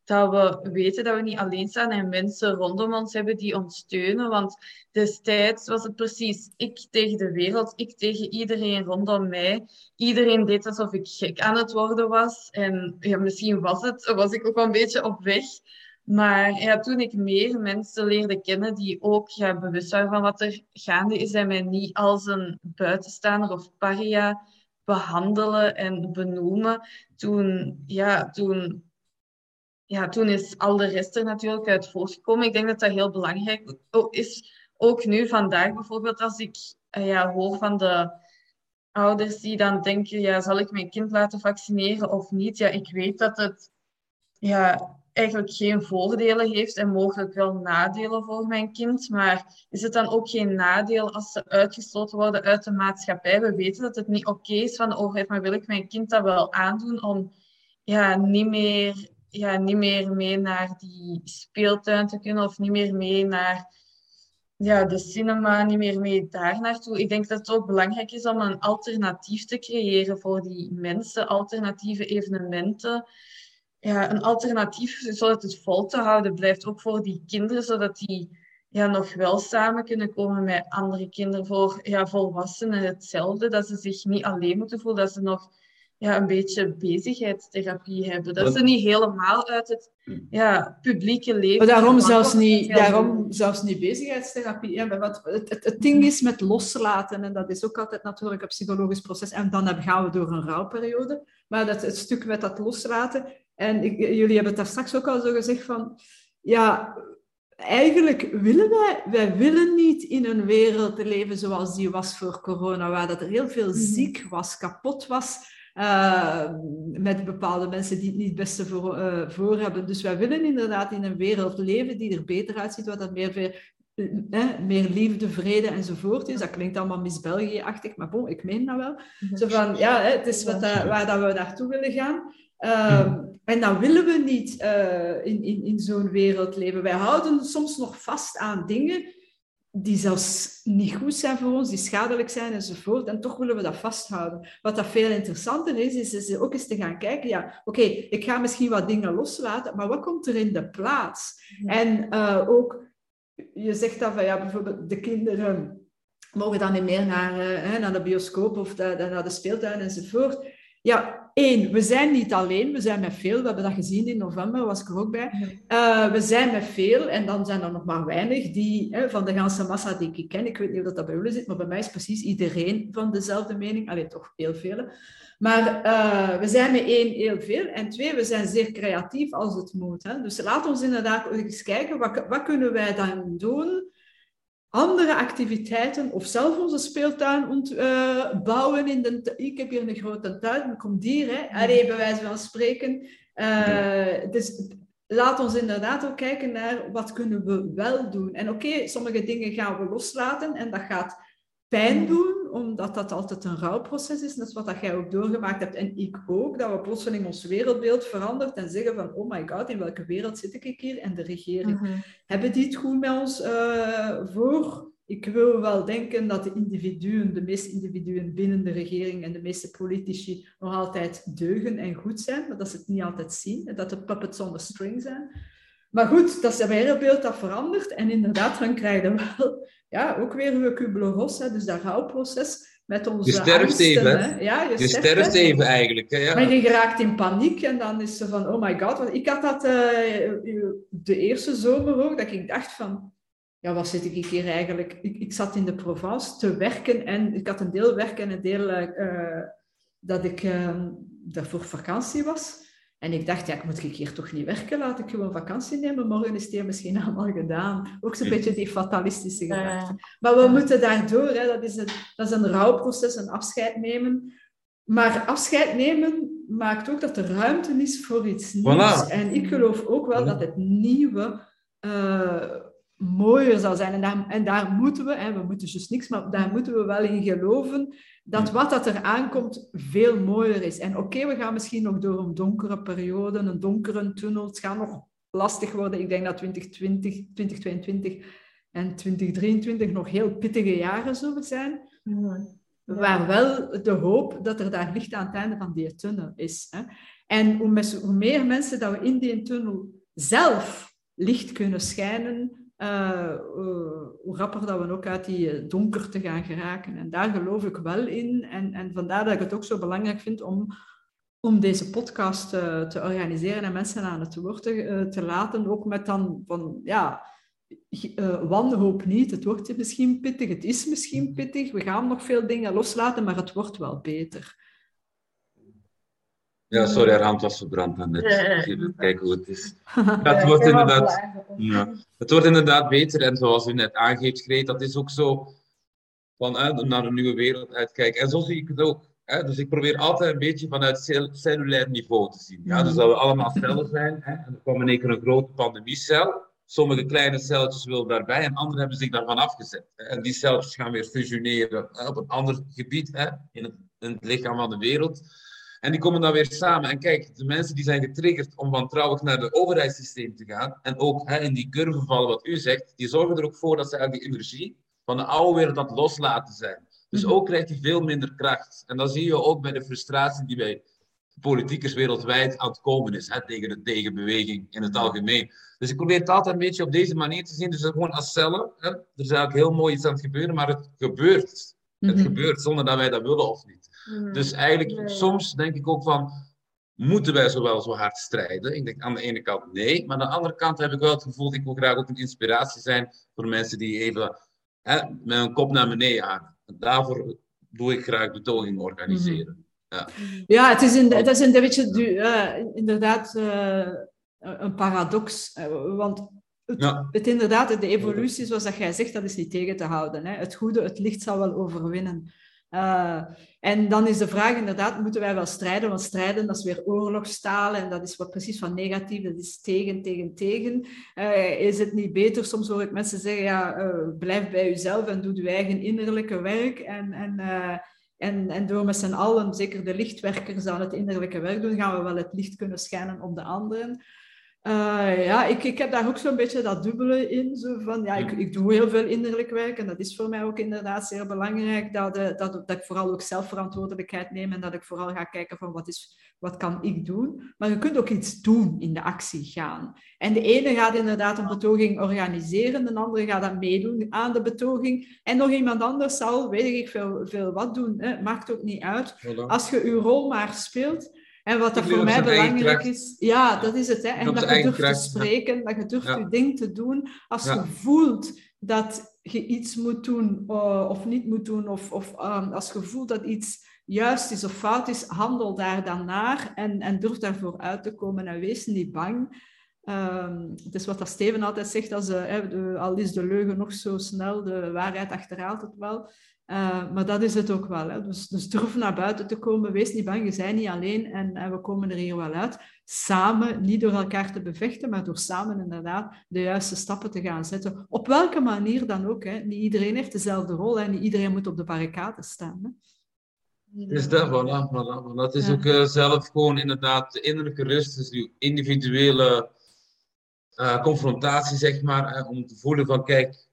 dat we weten dat we niet alleen staan en mensen rondom ons hebben die ons steunen. Want destijds was het precies ik tegen de wereld, ik tegen iedereen rondom mij. Iedereen deed alsof ik gek aan het worden was. En ja, misschien was het, was ik ook wel een beetje op weg. Maar ja, toen ik meer mensen leerde kennen die ook ja, bewust waren van wat er gaande is en mij niet als een buitenstaander of paria behandelen en benoemen, toen, ja, toen ja, toen is al de rest er natuurlijk uit voortgekomen. Ik denk dat dat heel belangrijk is. Ook nu, vandaag bijvoorbeeld, als ik uh, ja, hoor van de ouders die dan denken, ja, zal ik mijn kind laten vaccineren of niet? Ja, ik weet dat het ja, eigenlijk geen voordelen heeft en mogelijk wel nadelen voor mijn kind. Maar is het dan ook geen nadeel als ze uitgesloten worden uit de maatschappij? We weten dat het niet oké is van de overheid, maar wil ik mijn kind dat wel aandoen om ja, niet meer ja, niet meer mee naar die speeltuin te kunnen of niet meer mee naar ja, de cinema, niet meer mee daar naartoe. Ik denk dat het ook belangrijk is om een alternatief te creëren voor die mensen, alternatieve evenementen. Ja, een alternatief zodat het vol te houden blijft, ook voor die kinderen, zodat die ja, nog wel samen kunnen komen met andere kinderen. Voor ja, volwassenen hetzelfde, dat ze zich niet alleen moeten voelen, dat ze nog ja, een beetje bezigheidstherapie hebben. Dat ze niet helemaal uit het ja, publieke leven... Maar daarom zelfs niet, daarom zelfs niet bezigheidstherapie. Ja, wat, het, het, het, ding is met loslaten, en dat is ook altijd natuurlijk een psychologisch proces, en dan gaan we door een rouwperiode. Maar dat, het stuk met dat loslaten... En ik, jullie hebben het daar straks ook al zo gezegd van... Ja, eigenlijk willen wij, wij willen niet in een wereld leven zoals die was voor corona, waar dat er heel veel mhm. ziek was, kapot was, uh, met bepaalde mensen die het niet het beste voor, uh, voor hebben. Dus wij willen inderdaad in een wereld leven die er beter uitziet, waar dat meer, eh, meer liefde, vrede enzovoort is. Dat klinkt allemaal Miss België-achtig, maar bon, ik meen dat wel. Mhm. Zo van, ja, hè, het is wat, waar dat we naartoe willen gaan. Uh, en dan willen we niet uh, in, in, in zo'n wereld leven. Wij houden soms nog vast aan dingen die zelfs niet goed zijn voor ons, die schadelijk zijn enzovoort. En toch willen we dat vasthouden. Wat dat veel interessanter is, is, is ook eens te gaan kijken, ja, oké, ik ga misschien wat dingen loslaten, maar wat komt er in de plaats? En uh, ook, je zegt dan van, ja, bijvoorbeeld de kinderen mogen dan niet meer naar, uh, naar de bioscoop of de, naar de speeltuin enzovoort. Ja, één, we zijn niet alleen, we zijn met veel. We hebben dat gezien in november, was ik er ook bij. Uh, we zijn met veel en dan zijn er nog maar weinig die, hè, van de ganse massa die ik ken. Ik weet niet of dat bij jullie zit, maar bij mij is precies iedereen van dezelfde mening. Alleen toch heel veel. Maar uh, we zijn met één heel veel en twee, we zijn zeer creatief als het moet. Hè. Dus laat ons inderdaad eens kijken, wat, wat kunnen wij dan doen andere activiteiten of zelf onze speeltuin ont, uh, bouwen. In de, ik heb hier een grote tuin, ik kom dier, hè, Allee, bij wijze van spreken. Uh, dus laat ons inderdaad ook kijken naar wat kunnen we wel doen. En oké, sommige dingen gaan we loslaten en dat gaat pijn doen, omdat dat altijd een rouwproces is. Dat is wat dat jij ook doorgemaakt hebt en ik ook, dat we plotseling ons wereldbeeld verandert en zeggen van, oh my god, in welke wereld zit ik hier? En de regering, mhm. hebben die het goed met ons uh, voor? Ik wil wel denken dat de individuen, de meeste individuen binnen de regering en de meeste politici nog altijd deugen en goed zijn, maar dat ze het niet altijd zien, dat de puppets on the string zijn. Maar goed, dat is een wereldbeeld dat verandert. En inderdaad, dan krijg je wel ja, ook weer uw Kubler-Ross, dus dat rouwproces met onze Je sterft even, hè? Ja, je, je sterft, even eigenlijk. Hè? Ja. Maar je geraakt in paniek en dan is ze van, oh my god. Want ik had dat uh, de eerste zomer ook, dat ik dacht van, ja, wat zit ik hier eigenlijk? Ik, ik zat in de Provence te werken en ik had een deel werk en een deel uh, dat ik uh, daarvoor vakantie was. En ik dacht, ja, ik moet hier toch niet werken, laat ik gewoon vakantie nemen. Morgen is het misschien allemaal gedaan. Ook zo'n beetje die fatalistische gedachte. Maar we moeten daardoor, hè, dat, is een, dat is een rouwproces, een afscheid nemen. Maar afscheid nemen maakt ook dat er ruimte is voor iets nieuws. En ik geloof ook wel dat het nieuwe uh, mooier zal zijn. En daar, en daar moeten we, hè, we moeten dus niks, maar daar moeten we wel in geloven dat wat dat er aankomt veel mooier is. En oké, we gaan misschien nog door een donkere periode, een donkere tunnel. Het gaat nog lastig worden. Ik denk dat 2020, 2022 en 2023 nog heel pittige jaren zullen zijn. Maar wel de hoop dat er daar licht aan het einde van die tunnel is. Hè. En hoe, hoe meer mensen dat we in die tunnel zelf licht kunnen schijnen, uh, hoe rapper dat we ook uit die eh, donkerte gaan geraken. En daar geloof ik wel in. En, en vandaar dat ik het ook zo belangrijk vind om, om deze podcast te organiseren en mensen aan het woord te, te laten. Ook met dan van, ja, wanhoop niet. Het wordt misschien pittig, het is misschien pittig. We gaan nog veel dingen loslaten, maar het wordt wel beter. Ja, sorry, haar hand was verbrand aan net. Even kijken hoe het is. het, wordt inderdaad, ja, het wordt inderdaad beter. En zoals u net aangeeft, Greet, dat is ook zo vanuit naar een nieuwe wereld uitkijken. En zo zie ik het ook. Hè? Dus ik probeer altijd een beetje vanuit cellulair niveau te zien. Ja? Dus dat we allemaal cellen zijn. Hè? En er kwam in één keer een grote pandemiecel. Sommige kleine celletjes willen daarbij en anderen hebben zich daarvan afgezet. En die celletjes gaan weer fusioneren op een ander gebied hè? In, het, in het lichaam van de wereld. En die komen dan weer samen. En kijk, de mensen die zijn getriggerd om wantrouwig naar het overheidssysteem te gaan, en ook hè, in die curve vallen wat u zegt, die zorgen er ook voor dat ze eigenlijk die energie van de oude wereld dat loslaten zijn. Dus mhm. ook krijgt hij veel minder kracht. En dat zie je ook bij de frustratie die bij politiekers wereldwijd aan het komen is, hè, tegen de tegenbeweging in het algemeen. Dus ik probeer het altijd een beetje op deze manier te zien. Dus gewoon als cellen, hè, er is eigenlijk heel mooi iets aan het gebeuren, maar het gebeurt. Het mhm. gebeurt zonder dat wij dat willen of niet. Mm. Dus eigenlijk, soms denk ik ook van, moeten wij zo wel zo hard strijden? Ik denk aan de ene kant nee, maar aan de andere kant heb ik wel het gevoel, ik wil graag ook een inspiratie zijn voor mensen die even hè, met een kop naar beneden aan. daarvoor doe ik graag betogingen organiseren. Mhm. Ja. ja, het is, een, het is een beetje uh, inderdaad uh, een paradox. Uh, want het, ja. het, inderdaad, de evolutie, zoals dat jij zegt, dat is niet tegen te houden. Hè. Het goede, het licht zal wel overwinnen. Uh, en dan is de vraag inderdaad, moeten wij wel strijden? Want strijden, dat is weer oorlogstaal en dat is wat precies van negatief, dat is tegen, tegen, tegen. Uh, is het niet beter? Soms hoor ik mensen zeggen, ja, uh, blijf bij jezelf en doe je eigen innerlijke werk. En, en, en, en door met z'n allen, zeker de lichtwerkers, aan het innerlijke werk doen, gaan we wel het licht kunnen schijnen op de anderen. Uh, ja, ik, ik heb daar ook zo'n beetje dat dubbele in. Zo van, ja, ik, ik doe heel veel innerlijk werk en dat is voor mij ook inderdaad zeer belangrijk. Dat, dat, dat ik vooral ook zelfverantwoordelijkheid neem en dat ik vooral ga kijken van wat, is, wat kan ik doen. Maar je kunt ook iets doen, in de actie gaan. En de ene gaat inderdaad een betoging organiseren, de andere gaat dan meedoen aan de betoging. En nog iemand anders zal, weet ik veel, veel wat doen. Hè. Maakt ook niet uit. Als je je rol maar speelt En wat dat voor mij belangrijk is, ja, dat is het. Hè. En, dat je durft te spreken, dat je durft je ding te doen. Als je voelt dat je iets moet doen uh, of niet moet doen, of, of um, als je voelt dat iets juist is of fout is, handel daar dan naar en, en durf daarvoor uit te komen en wees niet bang. Um, het is wat dat Steven altijd zegt, als, uh, al is de leugen nog zo snel, de waarheid achterhaalt het wel. Uh, maar dat is het ook wel. Hè. Dus, dus durf naar buiten te komen, wees niet bang, je bent niet alleen en, en we komen er hier wel uit. Samen, niet door elkaar te bevechten, maar door samen inderdaad de juiste stappen te gaan zetten. Op welke manier dan ook. Hè. Niet iedereen heeft dezelfde rol en niet iedereen moet op de barricade staan. Hè. Dus dat, voilà, voilà, voilà. Het is ook uh, zelf gewoon inderdaad de innerlijke rust, dus die individuele uh, confrontatie, zeg maar, om te voelen van, kijk,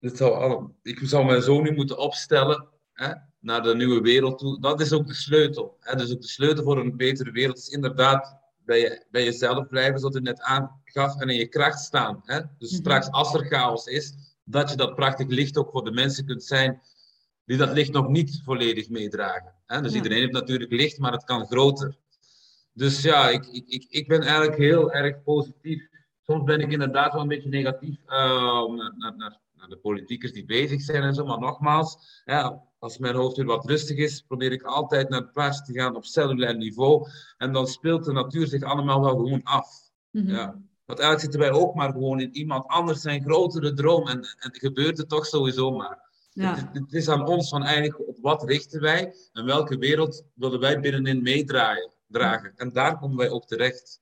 dit zou al, ik zou mijn zoon nu moeten opstellen hè, naar de nieuwe wereld toe. Dat is ook de sleutel. Hè. Dus ook de sleutel voor een betere wereld is inderdaad bij, je, bij jezelf blijven, zoals u net aangaf, en in je kracht staan. Hè. Dus mhm. straks, als er chaos is, dat je dat prachtig licht ook voor de mensen kunt zijn die dat licht nog niet volledig meedragen. Hè? Dus iedereen heeft natuurlijk licht, maar het kan groter. Dus ja, ik, ik, ik, ik ben eigenlijk heel erg positief. Soms ben ik inderdaad wel een beetje negatief uh, naar, naar, naar, de politiekers die bezig zijn en zo. Maar nogmaals, ja, als mijn hoofd weer wat rustig is, probeer ik altijd naar het plaats te gaan op cellulair niveau. En dan speelt de natuur zich allemaal wel gewoon af. Mhm. ja. Want eigenlijk zitten wij ook maar gewoon in iemand anders zijn grotere droom. En, en gebeurt het toch sowieso maar. Ja. Het, is aan ons van eigenlijk op wat richten wij en welke wereld willen wij binnenin meedraaien. Dragen. En daar komen wij ook terecht.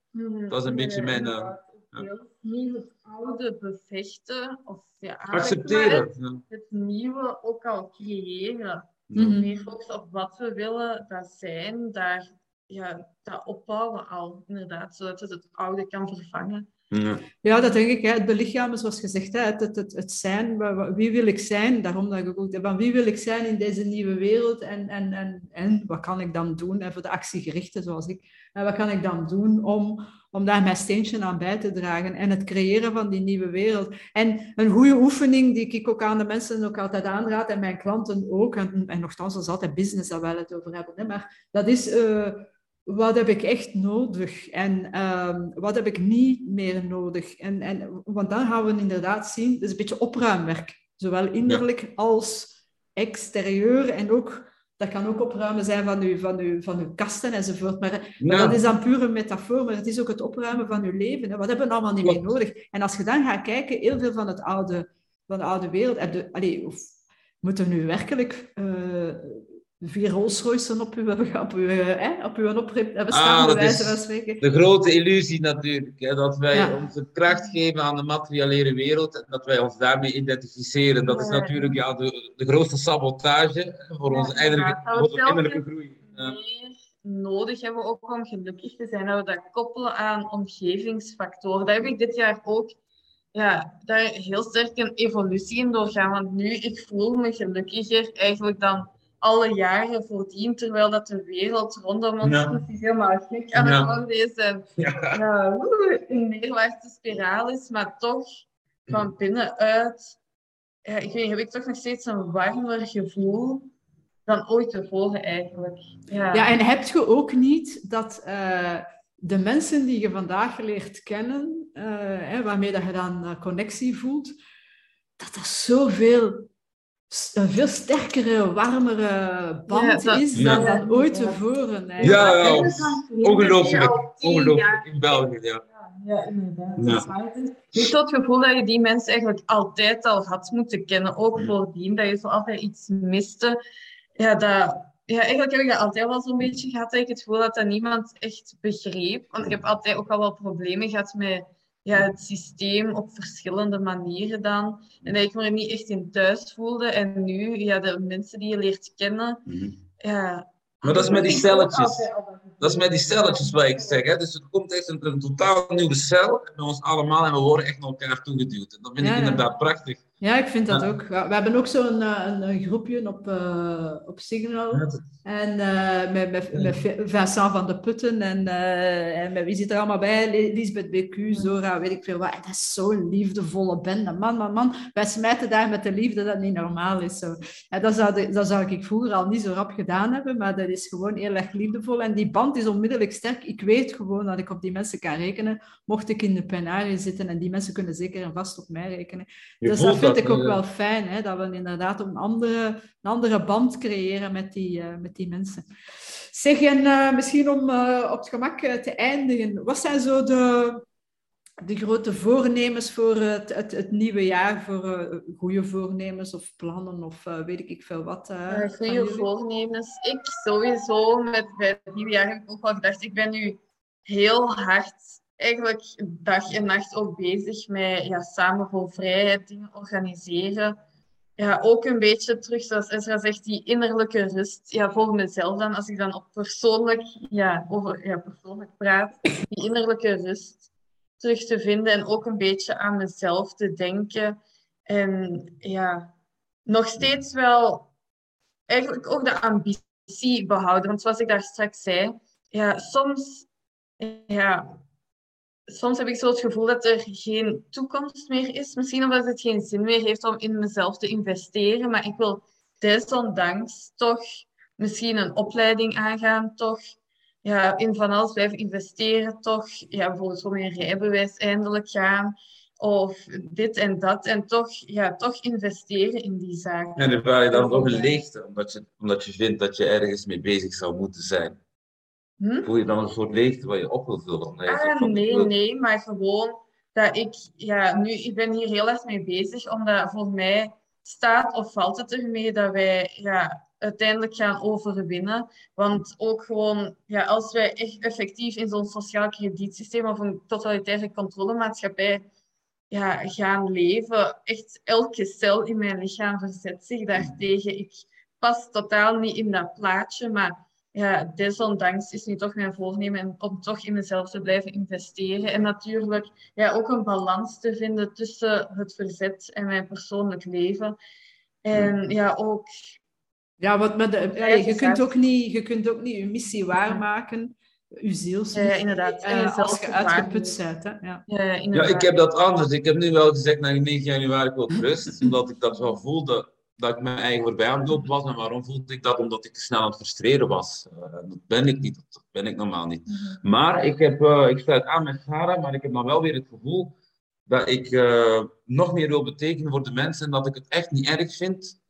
Dat is een beetje mijn. Uh, Niet het oude bevechten of ja, accepteren. Het, het, nieuwe ook al creëren. Mm Meer focussen op wat we willen dat zijn, daar, ja, dat opbouwen al inderdaad, zodat het het oude kan vervangen. Ja. dat denk ik. Hè. Het belichamen, zoals gezegd, hè. Het, het, het, zijn. Wie wil ik zijn? Daarom dat ik ook van wie wil ik zijn in deze nieuwe wereld en, en, en, en wat kan ik dan doen? En voor de actiegerichten zoals ik. En wat kan ik dan doen om, om daar mijn steentje aan bij te dragen en het creëren van die nieuwe wereld? En een goede oefening die ik ook aan de mensen ook altijd aanraad en mijn klanten ook, en, en nogthans, is altijd business dat wij het over hebben, hè, maar dat is... Uh, wat heb ik echt nodig en ehm, wat heb ik niet meer nodig. En, en, want dan gaan we inderdaad zien, het is een beetje opruimwerk, zowel innerlijk als exterieur. En ook, dat kan ook opruimen zijn van uw, van uw, van uw kasten enzovoort. Maar, dat is dan puur een metafoor, maar het is ook het opruimen van uw leven. Hè. Wat hebben we allemaal niet meer nodig? En als je dan gaat kijken, heel veel van, het oude, van de oude wereld, allee, of, moeten we nu werkelijk... Uh, vier Rolls op uw, op uw, hè, op uw oprit hebben staan, ah, wijze van spreken. De grote illusie natuurlijk, hè, dat wij onze kracht geven aan de materiële wereld en dat wij ons daarmee identificeren. Dat is natuurlijk ja, de, de grootste sabotage voor onze innerlijke, innerlijke groei. nodig hebben ook om gelukkig te zijn, dat we dat koppelen aan omgevingsfactoren. Daar heb ik dit jaar ook ja, daar heel sterk een evolutie in doorgaan. Want nu, ik voel me gelukkiger eigenlijk dan alle jaren voordien, terwijl dat de wereld rondom ons ja. precies helemaal gek aan het worden is en ja. ja een neerwaartse spiraal is, maar toch van binnenuit ja, ik weet, heb ik toch nog steeds een warmer gevoel dan ooit tevoren eigenlijk. Ja, ja en heb je ook niet dat uh, de mensen die je vandaag leert kennen, uh, hè, waarmee dat je dan uh, connectie voelt, dat er zoveel een veel sterkere, warmere band is dan, dan ooit tevoren. Ja, ja, ongelooflijk. Ongelooflijk. In België, ja. Ja, inderdaad. Heb het gevoel dat je die mensen eigenlijk altijd al had moeten kennen, ook voordien, dat je zo altijd iets miste. Ja, dat, ja, eigenlijk heb ik dat altijd wel zo'n beetje gehad, dat ik het gevoel dat dat niemand echt begreep. Want ik heb altijd ook al wel problemen gehad met ja, het systeem op verschillende manieren dan. En dat ik me er niet echt in thuis voelde. En nu, ja, de mensen die je leert kennen, mhm. ja... Maar dat is met die celletjes. Dat is met die celletjes wat ik zeg. Hè. Dus er komt echt een, een totaal nieuwe cel bij ons allemaal en we worden echt naar elkaar toegeduwd. En dat vind ik inderdaad prachtig. Ja, ik vind dat ook. We hebben ook zo'n een, een, groepje op, uh, op Signal. En uh, met, met, met Vincent van de Putten en, uh, en met wie zit er allemaal bij? Lisbeth BQ, Zora, weet ik veel wat. En dat is zo'n liefdevolle bende. Man, man, man. Wij smijten daar met de liefde dat niet normaal is. Zo. En dat, zou, dat zou ik vroeger al niet zo rap gedaan hebben, maar dat is gewoon heel erg liefdevol. En die band is onmiddellijk sterk. Ik weet gewoon dat ik op die mensen kan rekenen, mocht ik in de penarie zitten. En die mensen kunnen zeker en vast op mij rekenen. dus dat vind ik ook wel fijn, hè, dat we inderdaad een andere, een andere band creëren met die, uh, met die mensen. Zeg, en uh, misschien om uh, op het gemak te eindigen, wat zijn zo de, de grote voornemens voor het, het, het nieuwe jaar, voor goede voornemens of plannen of weet ik veel wat? goede voornemens. Ik sowieso met het nieuwe jaar heb ik ook wel gedacht, ik ben nu heel hard eigenlijk dag en nacht ook bezig met ja, samen voor vrijheid, dingen organiseren. Ja, ook een beetje terug, zoals Ezra zegt, die innerlijke rust. Ja, voor mezelf dan, als ik dan op persoonlijk, ja, over ja, persoonlijk praat, die innerlijke rust terug te vinden en ook een beetje aan mezelf te denken. En ja, nog steeds wel eigenlijk ook de ambitie behouden. Want zoals ik daar straks zei, ja, soms ja, soms heb ik zo het gevoel dat er geen toekomst meer is. Misschien omdat het geen zin meer heeft om in mezelf te investeren. Maar ik wil desondanks toch misschien een opleiding aangaan. Toch ja, in van alles blijven investeren. Toch ja, bijvoorbeeld voor mijn rijbewijs eindelijk gaan. Of dit en dat. En toch, ja, toch investeren in die zaken. En dan vraag je dan nog een leegte. Omdat je, omdat je vindt dat je ergens mee bezig zou moeten zijn. Hm? Voel je dan een soort leegte waar je op wil vullen? Ah, nee, nee, maar gewoon dat ik, ja, nu, ik ben hier heel erg mee bezig, omdat voor mij staat of valt het ermee dat wij ja, uiteindelijk gaan overwinnen. Want ook gewoon, ja, als wij echt effectief in zo'n sociaal kredietsysteem of een totalitaire controlemaatschappij ja, gaan leven, echt elke cel in mijn lichaam verzet zich daartegen. Ik pas totaal niet in dat plaatje, maar ja, desondanks is nu toch mijn voornemen om toch in mezelf te blijven investeren. En natuurlijk ja, ook een balans te vinden tussen het verzet en mijn persoonlijk leven. En ja, ook... Ja, wat met de, ja, je, kunt ook niet, je kunt ook niet je missie waarmaken, je zielsmissie, ja, inderdaad. En uh, als je uitgeput bent. Hè? Ja. Ja, ja, ik heb dat anders. Ik heb nu wel gezegd, na 9 januari ik wil rust, omdat ik dat wel voelde dat ik mijn eigen voorbij aan het lopen was. En waarom voelde ik dat? Omdat ik te snel aan het frustreren was. Uh, dat ben ik niet. Dat ben ik normaal niet. Mhm. Maar ik, heb, uh, ik sluit aan met Sarah, maar ik heb dan wel weer het gevoel dat ik uh, nog meer wil betekenen voor de mensen. En dat ik het echt niet erg vind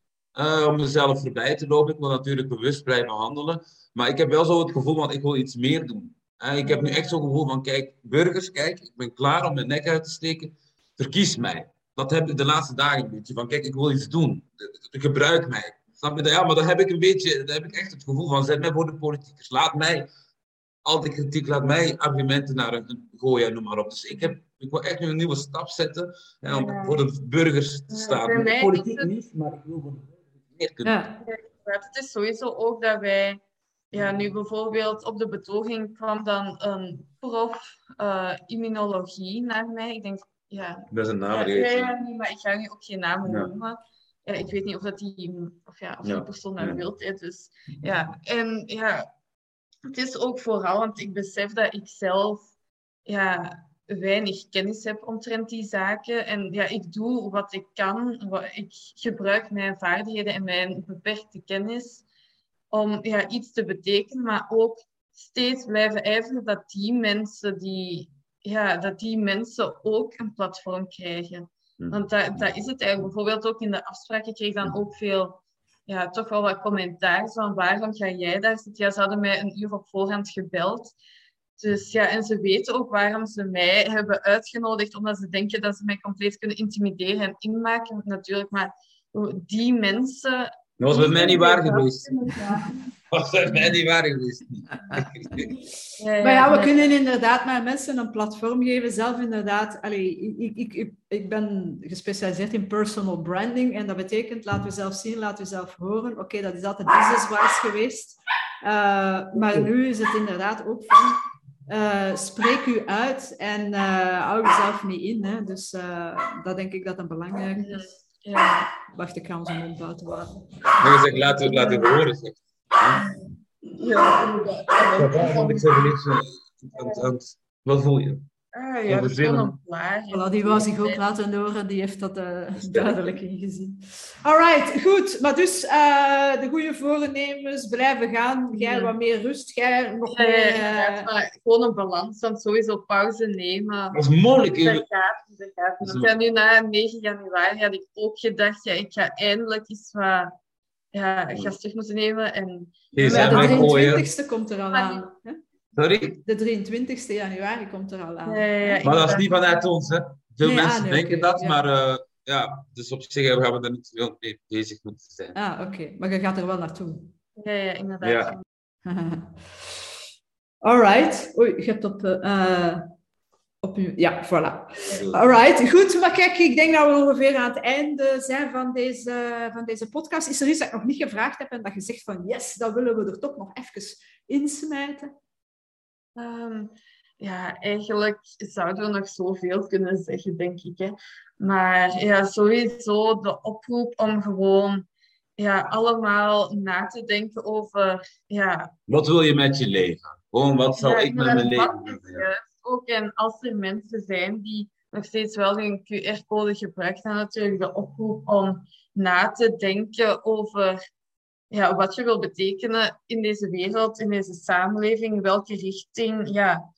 om mezelf voorbij te lopen. Ik wil natuurlijk bewust blijven handelen. Maar ik heb wel zo het gevoel, want ik wil iets meer doen. ik heb nu echt zo'n gevoel van, kijk, burgers, kijk, ik ben klaar om mijn nek uit te steken. Verkies mij dat heb ik de laatste dagen een beetje. Van kijk, ik wil iets doen. Gebruik mij. Snap je? Ja, maar dan heb ik een beetje, dan heb ik echt het gevoel van, zet mij voor de politiekers. Laat mij, al die kritiek, laat mij argumenten naar een gooien, noem maar op. Dus ik, heb, ik wil echt nu een nieuwe stap zetten hè, om voor de burgers te staan. Ja, politiek het... niet, maar ik wil voor de burgers meer kunnen. Ja. Het is sowieso ook dat wij ja, nu bijvoorbeeld op de betoging kwam dan een prof uh, immunologie naar mij. Ik denk ja. Dat is een naam. Ja, maar ik ga nu ook geen namen noemen. Ja, ik weet niet of, dat die, of, ja, of die persoon dat wil. Dus, ja. En ja, het is ook vooral, want ik besef dat ik zelf ja, weinig kennis heb omtrent die zaken. En ja, ik doe wat ik kan. Wat, ik gebruik mijn vaardigheden en mijn beperkte kennis om ja, iets te betekenen, maar ook steeds blijven ijveren dat die mensen die ja, dat die mensen ook een platform krijgen. Hm. Want dat, dat is het eigenlijk. Bijvoorbeeld ook in de afspraken kreeg ik dan ook veel, ja, toch wel wat commentaar van waarom ga jij daar zitten? Ja, ze hadden mij een uur op voorhand gebeld. Dus ja, en ze weten ook waarom ze mij hebben uitgenodigd, omdat ze denken dat ze mij compleet kunnen intimideren en inmaken, natuurlijk. Maar die mensen... Dat was bij mij niet waar geweest was bij mij niet waar geweest. maar ja, we kunnen inderdaad maar mensen een platform geven. Zelf inderdaad, allee, ik, ik, ik, ik ben gespecialiseerd in personal branding. En dat betekent, laat zelf zien, laat zelf horen. Oké, dat is altijd business-wise geweest. Uh, maar nu is het inderdaad ook van... Uh, spreek u uit en uh, hou jezelf niet in. Hè. Dus dat denk ik dat een belangrijk is. Ja. Wacht, ik ga onze mond buiten water. Maar je zegt, laat het laten horen. Zeg. Ja, inderdaad. Want ik zeg het- Wat voel je? Ah, ja, dat is gewoon een. Voilà, die wou zich ook laten horen, die heeft dat eh, duidelijk ingezien. Alright, goed. Maar dus eh, de goede voornemens blijven gaan. Jij Ja. wat meer rust, jij nog Ja, meer... eh, maar gewoon een balans, dan sowieso pauze nemen. Dat is moeilijk. Dat gaat, dat gaat. Dat is Want ja, nu na 9 januari had ik ook gedacht, ja, ik ga eindelijk eens wat ja, gas terug moeten nemen. En ja, de maar gooien. 23ste komt er al Maar aan. Hè? Sorry? De 23ste januari komt er al aan. Ja, ja, Maar dat is niet vanuit ons, hè. Veel Nee, mensen ah, nee, denken dat, ja. maar eh, ja, dus op zich gaan we daar niet veel mee bezig moeten zijn. Ah, oké. Maar je gaat er wel naartoe. Ja, ja, inderdaad. Ja. Alright. Oei, je hebt op... eh, eh, op uw... Ja, voilà. Alright, goed. Maar kijk, ik denk dat we ongeveer aan het einde zijn van deze, van deze podcast. Is er iets dat ik nog niet gevraagd heb en dat je zegt van yes, dat willen we er toch nog even insmijten? Ehm, ja, eigenlijk zouden we nog zoveel kunnen zeggen, denk ik. Hè. Maar ja, sowieso de oproep om gewoon ja, allemaal na te denken over ja, Wat wil je met je leven? Gewoon, wat zou Ja, ik met mijn leven willen? ook. En als er mensen zijn die nog steeds wel een QR-code gebruiken, dan natuurlijk de oproep om na te denken over ja, wat je wil betekenen in deze wereld, in deze samenleving, welke richting, ja,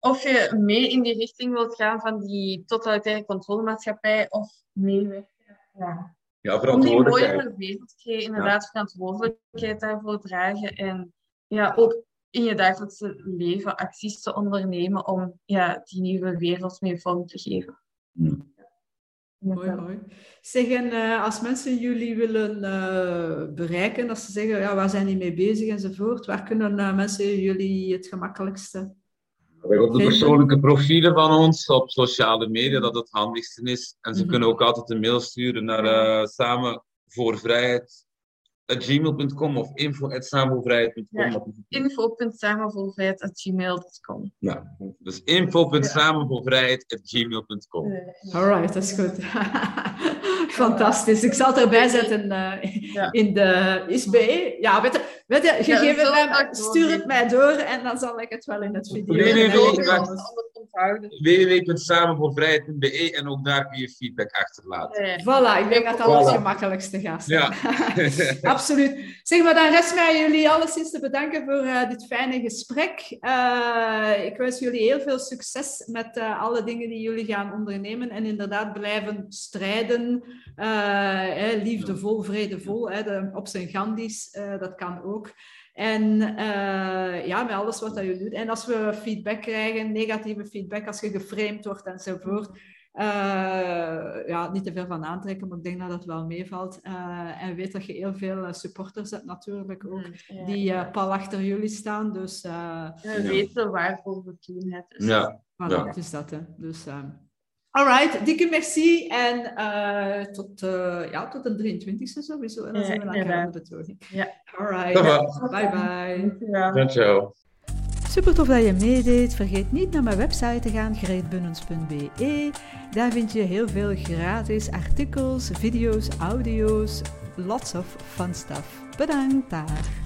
of je mee in die richting wilt gaan van die totalitaire controlemaatschappij of meewerken. Ja. Ja, Om die verantwoordelijkheid. mooiere wereld te creëren, inderdaad verantwoordelijkheid daarvoor dragen en ja, ook in je dagelijkse leven acties te ondernemen om ja, die nieuwe wereld mee vorm te geven. Hmm. Mooi, mooi. Zeg, en eh, als mensen jullie willen eh, bereiken, als ze zeggen, ja, waar zijn die mee bezig enzovoort, waar kunnen eh, mensen jullie het gemakkelijkste? We hebben op de persoonlijke profielen van ons op sociale media dat het handigste is. En ze Mhm. kunnen ook altijd een mail sturen naar uh, samen voor vrijheid gmail.com of info.samenvoorvrijheid.com. Ja. info.samenvoorvrijheid.gmail.com Ja, dus info.samenvoorvrijheid.gmail.com. Alright, dat is goed. Fantastisch. Ik zal het erbij zetten eh, Ja. in de ISB. Ja, weet je, weet je, Ja, gegeven ik stuur het mij door en dan zal ik het wel in het video. Nee, nee, en nee, www.samenvoorvrijheid.be ook daar kun je feedback achterlaten. Ja, ja. Voilà, ik denk dat dat wel het Voilà. gemakkelijkste gaat zijn. Ja. Absoluut. Zeg maar, dan rest mij jullie alleszins te bedanken voor eh, dit fijne gesprek. Eh, ik wens jullie heel veel succes met eh, alle dingen die jullie gaan ondernemen en inderdaad blijven strijden. Eh, hè, liefdevol, vredevol, hè, de, op zijn Gandhi's, eh, dat kan ook. En eh, ja, met alles wat dat je doet. En als we feedback krijgen, negatieve feedback, als je geframed wordt enzovoort, eh, ja, niet te veel van aantrekken, maar ik denk dat dat wel meevalt. Eh, en weet dat je heel veel supporters hebt natuurlijk ook, Ja. die eh, pal achter jullie staan. Dus eh We weten waarvoor we het doen. Hè. Dus, Ja. voilà, Ja. het is dat. Hè. Dus, eh, alright, dikke merci en eh, tot, eh, ja, tot de 23e sowieso. En dan Ja, zijn we elkaar op de toning. Ja. Alright, bye bye. Dankjewel. Dankjewel. Super tof dat je meedeed. Vergeet niet naar mijn website te gaan, greetbunnens.be. Daar vind je heel veel gratis artikels, video's, audio's, lots of fun stuff. Bedankt daar.